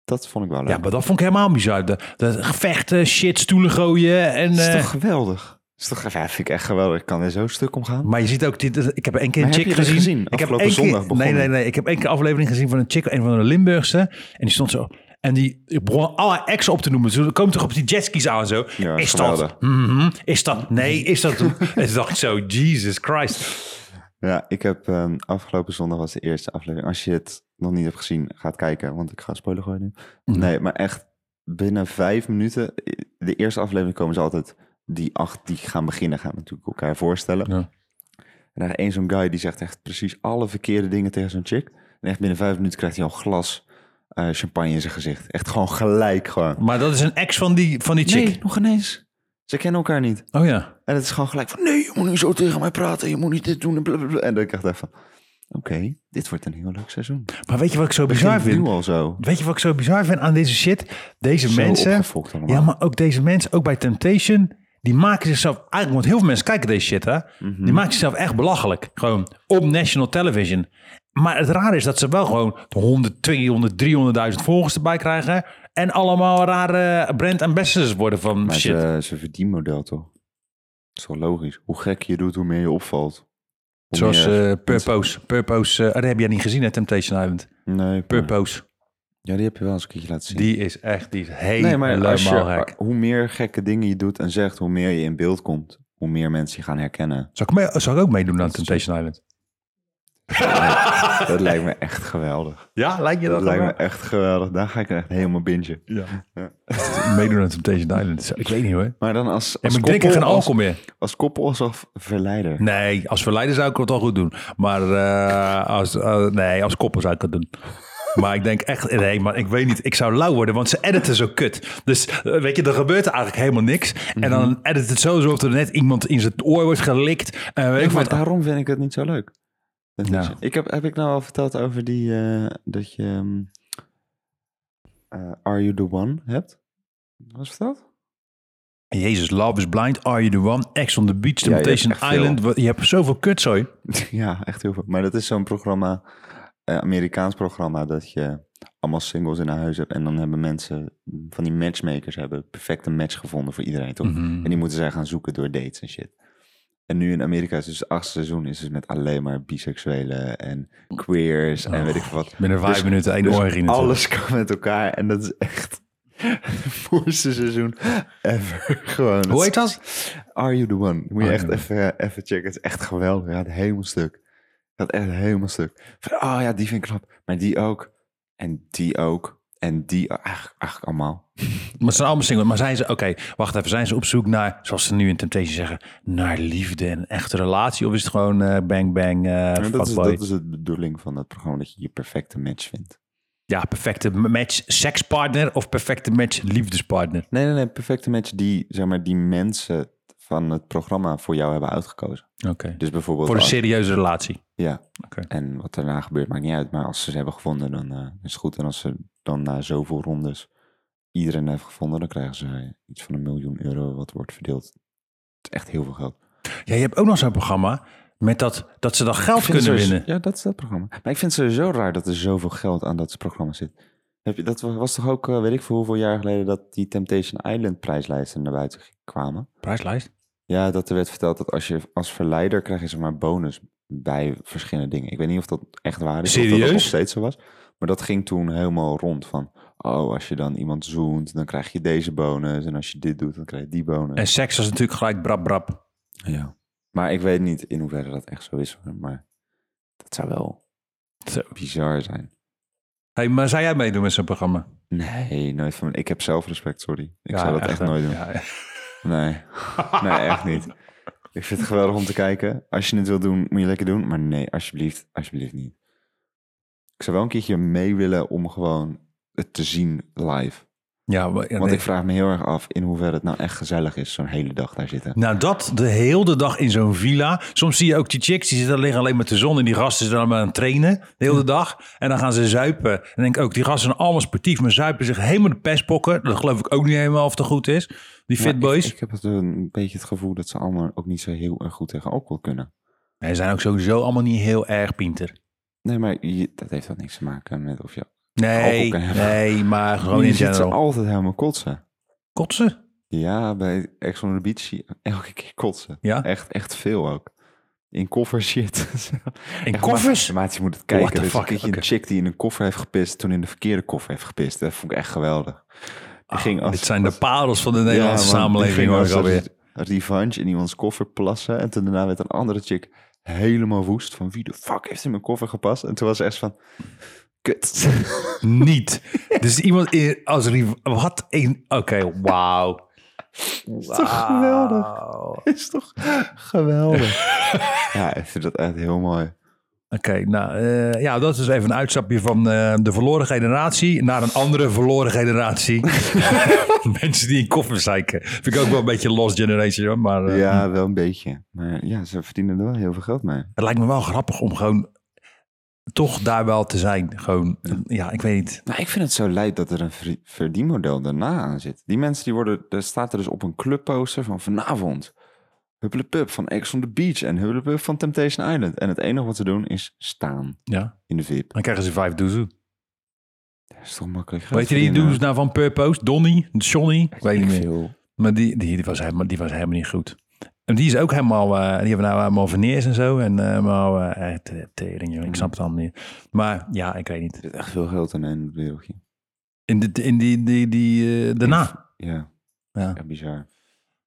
Dat vond ik wel leuk. ja, maar dat vond ik helemaal bizar. De, de gevechten, shit, stoelen gooien. En, dat is eh, toch geweldig? Is toch, ja, vind ik echt geweldig. Ik kan er zo stuk om gaan. Maar je ziet ook, dit, ik heb één keer een heb chick je dit gezien. gezien? Ik heb Afgelopen één keer, zondag nee, begonnen. nee, nee. Ik heb één keer een aflevering gezien van een chick, een van de Limburgse. En die stond zo. En die begon alle ex op te noemen. Ze komen toch op die jetskis aan zo. Ja, is geweldig. dat? Mhm. Is dat? Nee, is dat? en toen dacht ik zo, Jesus Christ. Ja, ik heb ehm, afgelopen zondag was de eerste aflevering. Als je het nog niet hebt gezien, ga het kijken, want ik ga spoiler gooien nu. Mhm. Nee, maar echt binnen vijf minuten. De eerste aflevering komen ze altijd, die acht die gaan beginnen, gaan natuurlijk elkaar voorstellen. Ja. En dan één zo'n guy die zegt echt precies alle verkeerde dingen tegen zo'n chick. En echt binnen vijf minuten krijgt hij al glas eh, champagne in zijn gezicht. Echt gewoon gelijk gewoon. Maar dat is een ex van die, van die chick. Nee, nog ineens. Ze kennen elkaar niet. Oh ja. En het is gewoon gelijk van, nee, je moet niet zo tegen mij praten, je moet niet dit doen en blablabla. En dan krijg ik echt van, oké, dit wordt een heel leuk seizoen. Maar weet je wat ik zo bizar nu vind? al zo. Weet je wat ik zo bizar vind aan deze shit? Deze Zo mensen. Ja, maar ook deze mensen, ook bij Temptation, die maken zichzelf eigenlijk, want heel veel mensen kijken deze shit, hè? Mhm. Die maken zichzelf echt belachelijk. Gewoon op national television. Maar het rare is dat ze wel gewoon de 100, 200, 300.000 volgers erbij krijgen. En allemaal rare brand ambassadors worden van Maar shit. ze, ze verdienmodel toch? Dat is wel logisch. Hoe gek je doet, hoe meer je opvalt. Zoals eh Purpose. Purpose, eh, dat heb jij niet gezien, hè, Temptation Island. Nee, Purpose. Ja, die heb je wel eens een keertje laten zien. Die is echt, die is helemaal nee, maar als je, gek. hoe meer gekke dingen je doet en zegt, hoe meer je in beeld komt, hoe meer mensen je gaan herkennen. Zou ik, mee, zou ik ook meedoen aan Temptation Island? Dat lijkt me echt geweldig. Ja, lijkt je Dat dat? lijkt me echt geweldig. Daar ga ik echt helemaal bingen. Ja. Ja. meedoen aan Temptation Island. Ik weet niet hoor. Maar dan als, En als er koppel, geen als, alcohol meer. als koppel of verleider. Nee, als verleider zou ik het wel goed doen. Maar eh, als, eh, nee, als koppel zou ik het doen. Maar ik denk echt, nee, maar ik weet niet. Ik zou lauw worden, want ze editen zo kut. Dus eh, weet je, er gebeurt eigenlijk helemaal niks. En dan edit het zo alsof er net iemand in zijn oor wordt gelikt. En weet Ja, ik maar wat. daarom vind ik het niet zo leuk. Ja. zo- Ik heb, heb ik nou al verteld over die, eh, dat je ehm, eh, Are You The One hebt? Was verteld? Jezus, Love is Blind, Are You The One, Ex on the Beach, Temptation veel. Island. Je hebt zoveel kutzooi. ja, echt heel veel. Maar dat is zo'n programma, eh, Amerikaans programma, dat je allemaal singles in huis hebt. En dan hebben mensen, van die matchmakers, hebben een perfecte match gevonden voor iedereen, toch? Mhm. En die moeten zij gaan zoeken door dates en shit. En nu in Amerika is dus het achtste seizoen is het met alleen maar biseksuelen en queers en weet ik veel wat. Binnen vijf Dus- minuten één dus natuurlijk. Alles kan met elkaar en dat is echt het mooiste seizoen ever. Gewoon. Hoe heet dat? Are You The One? Moet je echt even, even checken. Het is echt geweldig. Ja, het helemaal stuk. Gaat echt helemaal stuk. Van, oh ja, die vind ik knap. Maar die ook. En die ook. En die eigenlijk, eigenlijk allemaal. Maar het zijn allemaal singles. Maar zijn ze, oké, wacht even. Zijn ze op zoek naar, zoals ze nu in Temptation zeggen, naar liefde en een echte relatie? Of is het gewoon eh, bang bang, Ja, dat, is, dat is de bedoeling van het programma. Dat je je perfecte match vindt. Ja, perfecte match sekspartner of perfecte match liefdespartner? Nee, nee, nee. Perfecte match die, zeg maar, die mensen van het programma voor jou hebben uitgekozen. Oké. Dus bijvoorbeeld... Voor een serieuze relatie. Ja. En wat daarna gebeurt, maakt niet uit. Maar als ze ze hebben gevonden, dan eh, is het goed. En als ze dan na zoveel rondes iedereen heeft gevonden, dan krijgen ze iets van een miljoen euro wat wordt verdeeld. Het is echt heel veel geld. Ja, je hebt ook nog zo'n programma. Met dat, dat ze dan geld kunnen sowieso- winnen. Ja, dat is dat programma. Maar ik vind het sowieso raar dat er zoveel geld aan dat programma zit. Heb je, dat was toch ook, eh, weet ik voor hoeveel jaar geleden, dat die Temptation Island prijslijsten naar buiten kwamen? Prijslijst? Ja, dat er werd verteld dat als je als verleider krijg je zeg maar bonus bij verschillende dingen. Ik weet niet of dat echt waar is. Of dat nog steeds zo was. Maar dat ging toen helemaal rond van, oh, als je dan iemand zoent, dan krijg je deze bonus. En als je dit doet, dan krijg je die bonus. En seks was natuurlijk gelijk brap brap. Ja. Maar ik weet niet in hoeverre dat echt zo is. Maar dat zou wel Zo. bizar zijn. Hey, maar zou jij meedoen met zo'n programma? Nee, nooit van. Ik heb zelfrespect, sorry. Ik Ja, zou dat echt, hè? nooit doen. Ja, ja. Nee. nee, echt niet. Ik vind het geweldig om te kijken. Als je het wilt doen, moet je lekker doen. Maar nee, alsjeblieft, alsjeblieft niet. Ik zou wel een keertje mee willen om gewoon het te zien live. Ja, maar- Want nee. ik vraag me heel erg af in hoeverre het nou echt gezellig is, zo'n hele dag daar zitten. Nou, dat de hele dag in zo'n villa. Soms zie je ook die chicks, die zitten liggen alleen met de zon. En die gasten zijn allemaal aan het trainen, de hele dag. En dan gaan ze zuipen. En denk ik ook, die gasten zijn allemaal sportief. Maar zuipen zich helemaal de pestpokken. Dat geloof ik ook niet helemaal of het goed is. Die Maar fit boys. Ik, ik heb het een beetje het gevoel dat ze allemaal ook niet zo heel erg goed tegen alcohol kunnen. Nee, ze zijn ook sowieso allemaal niet heel erg pinter. Nee, maar je- dat heeft dat niks te maken met of je... Nee, nee, maar gewoon je in ziet ze general. altijd helemaal kotsen. Kotsen? Ja, bij Ex on the Beach zie je elke keer kotsen. Ja? Echt, echt veel ook. In koffer shit. In Echt, koffers? Maar, maat, je moet het kijken. Er is een fuck? keertje Oké. een chick die in een koffer heeft gepist... toen in de verkeerde koffer heeft gepist. Dat vond ik echt geweldig. Die ging als, Dit zijn de parels van de Nederlandse Ja, samenleving. als alweer. een Revanche in iemands koffer plassen. En toen daarna werd een andere chick helemaal woest. Van wie de fuck heeft in mijn koffer gepast? En toen was ze echt van... Kut. Niet. Dus iemand in, als Wat een... Oké, wauw. is toch geweldig? is toch geweldig? ja, ik vind dat echt heel mooi. Oké, nou eh, ja, dat is even een uitstapje van eh, de verloren generatie naar een andere verloren generatie. Mensen die in koffers zeiken. Vind ik ook wel een beetje lost generation, hoor, maar eh, Ja, wel een beetje. Maar ja, ze verdienen er wel heel veel geld mee. het lijkt me wel grappig om gewoon toch daar wel te zijn. Gewoon, ja, ik weet niet. Nou, ik vind het zo leid dat er een ver- verdienmodel daarna aan zit. Die mensen die worden, er staat er dus op een clubposter van vanavond. Hupplepup van Ex on the Beach en Hupplepup van Temptation Island. En het enige wat ze doen is staan Ja, in de VIP. dan krijgen ze vijf doezoe. Dat is toch makkelijk Weet je die doezoes nou van Purpose? Donnie? Johnny? Ik weet niet meer. veel. Maar die, die, die, was helemaal, die was helemaal niet goed. En die is ook helemaal, eh, die hebben nou helemaal veneers en zo. En helemaal, eh, echt, eh, tering, joh. Ik snap het allemaal niet. Maar ja, ik weet niet. Er zit echt veel geld in een wereldje. In, de, in die, die, die daarna. Ja, Ja. echt bizar.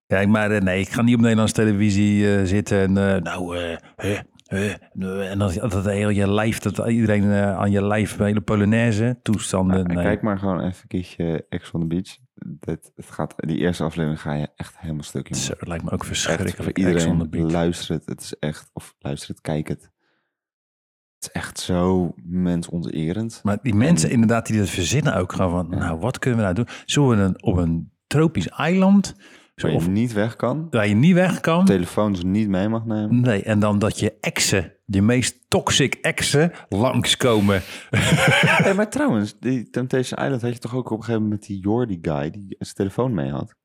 ja, maar nee, ik ga niet op Nederlandse televisie zitten en nou, huh, en dat, dat heel je lijf, dat iedereen aan je lijf, hele Polonaise toestanden. Ja, nee. Kijk maar gewoon even een keertje Ex on the Beach. Het gaat, die eerste aflevering ga je echt helemaal stuk in. Zo, het lijkt me ook Echt verschrikkelijk. voor on the iedereen, luister het. Het is echt, of luister het, kijk het. Het is echt zo mensonterend. Maar die mensen inderdaad die dat verzinnen ook gewoon van, nou, wat kunnen we nou doen? Zullen we een, op een tropisch eiland, zo, Waar je of niet weg kan, waar je niet weg kan? telefoons niet mee mag nemen. Nee, en dan dat je exen, de meest toxic exen, langskomen. hey, maar trouwens, die Temptation Island had je toch ook op een gegeven moment met die Jordi guy die zijn telefoon mee had.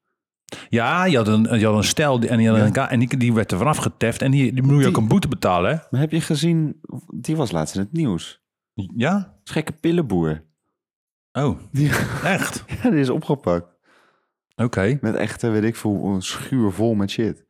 Ja, je had een, je had een stel die- en, die, had een, en die, die werd er vanaf geteft en die, die moet je ook een boete betalen, hè? Maar heb je gezien, die was laatst in het nieuws. Ja? Gekke pillenboer. Oh, Die, echt? ja, die is opgepakt. Oké. Met echt, eh, weet ik veel, een schuur vol met shit.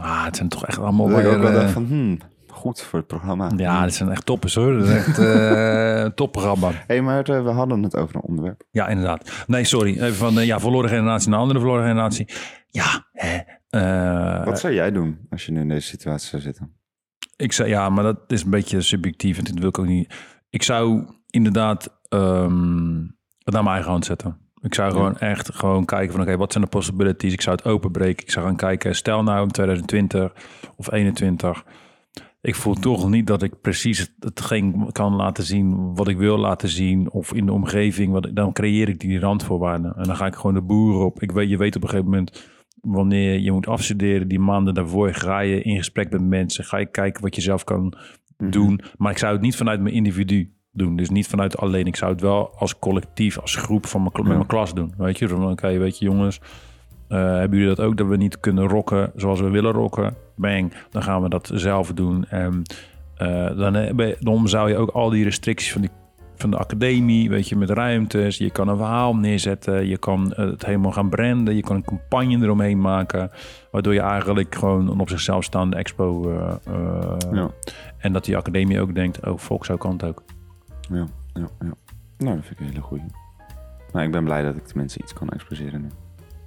Ah, het zijn toch echt allemaal Dat ik weer, ook wel eh, dacht van, hmm, goed voor het programma. Ja, dat zijn echt toppers hoor. Dat is echt eh een topprogramma. hey, maar eh, we hadden het over een onderwerp. Ja, inderdaad. Nee, sorry. Even van eh, ja, verloren generatie naar andere verloren generatie. Ja, hè. eh, Wat zou jij doen als je nu in deze situatie zou zitten? Ik zou, ja, maar dat is een beetje subjectief en dit wil ik ook niet. Ik zou inderdaad ehm, het naar mijn eigen hand zetten. Ik zou gewoon echt gewoon kijken van oké, wat zijn de possibilities? Ik zou het openbreken. Ik zou gaan kijken, stel nou in 2020 of 21. Ik voel toch niet dat ik precies het- hetgeen kan laten zien wat ik wil laten zien. Of in de omgeving, wat, dan creëer ik die randvoorwaarden. En dan ga ik gewoon de boeren op. Ik weet, je weet op een gegeven moment wanneer je moet afstuderen, die maanden daarvoor ga je in gesprek met mensen. Ga je kijken wat je zelf kan doen. Maar ik zou het niet vanuit mijn individu doen. Dus niet vanuit alleen. Ik zou het wel als collectief, als groep van mijn, kla- met mijn klas doen. Weet je, van oké, weet je jongens. Eh, hebben jullie dat ook, dat we niet kunnen rocken zoals we willen rocken? Bang, dan gaan we dat zelf doen. En eh, dan, je- dan zou je ook al die restricties van, die, van de academie, weet je, met ruimtes. Je kan een verhaal neerzetten, je kan eh, het helemaal gaan branden, je kan een campagne eromheen maken. Waardoor je eigenlijk gewoon een op zichzelf staande expo... eh, eh, Ja, En dat die academie ook denkt, oh, volk zo kan het ook. Ja, ja, ja. Nou, dat vind ik een hele goeie. Maar ik ben blij dat ik tenminste iets kan exposeren nu.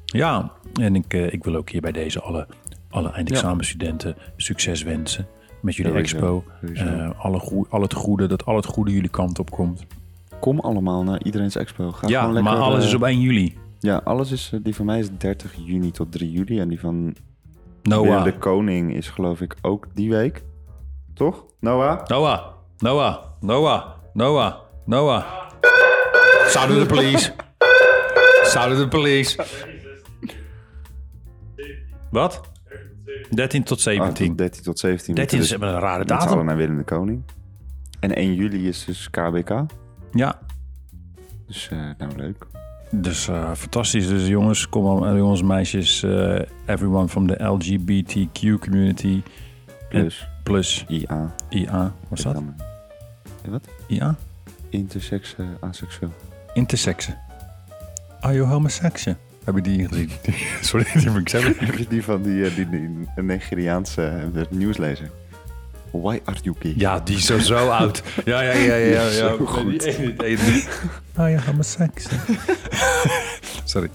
Ja, en ik, eh, ik wil ook hier bij deze alle, alle eindexamenstudenten succes wensen. Met jullie expo. Eh, alle goe- al het goede, dat al het goede jullie kant op komt. Kom allemaal naar iedereen's expo. Ga ja, lekker, maar alles eh, is op 1 juli. Ja, alles is... die van mij is 30 juni tot 3 juli. En die van Noah. de Koning is geloof ik ook die week. Toch? Noah? Noah. Noah. Noah. Noah. Noah. Zouden de police. Zouden de police. Wat? 13 tot Ah, 17. tot 13 tot 17. 13 is dus een rare datum. naar Willem de Koning. En 1 juli is dus KBK. Ja, Dus eh, nou leuk. Dus eh, fantastisch. Dus jongens, kom al, eh, jongens, meisjes, everyone from the LGBTQ community. Plus Plus IA. IA. Wat is dat? Wat? IA? Intersex, eh, aseksueel. Intersexe. Are you homosexual? Heb je die gezien? Sorry, die moet ik zeggen. Heb je die van die, eh, die, die Nigeriaanse eh, nieuwslezer? Why are you gay? Ja, die is zo, zo oud. Ja, ja, ja, ja. ja, Zo ja. goed. Die ene- Are you homosexual? Sorry.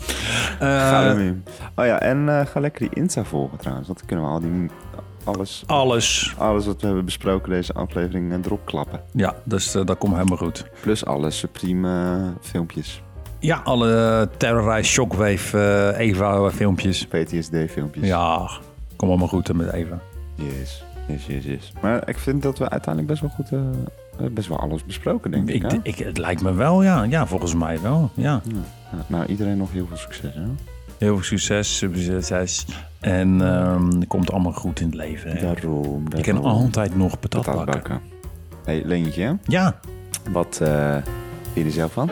Ga Eh, ermee. Oh ja, en ga lekker die Insta volgen trouwens. Want dan kunnen we al die... Alles, alles. alles wat we hebben besproken deze aflevering eh, erop klappen. Ja, dus eh, dat komt helemaal goed. Plus alle Supreme eh, filmpjes. Ja, alle Terrorize Shockwave Eva filmpjes. PTSD filmpjes. Ja, kom allemaal goed met Eva. Yes, yes, yes, yes. Maar ik vind dat we uiteindelijk best wel goed... best wel alles besproken, denk ik. Ik, ik, het lijkt me wel, ja. Ja, volgens mij wel. Ja. Ja, Nou, iedereen nog heel veel succes, hè? Heel veel succes, succes. En ehm, het komt allemaal goed in het leven. Hè. Daarom, Je kan altijd nog patat patat bakken. bakken. hey, Leentje, Ja, wat eh vind je er zelf van?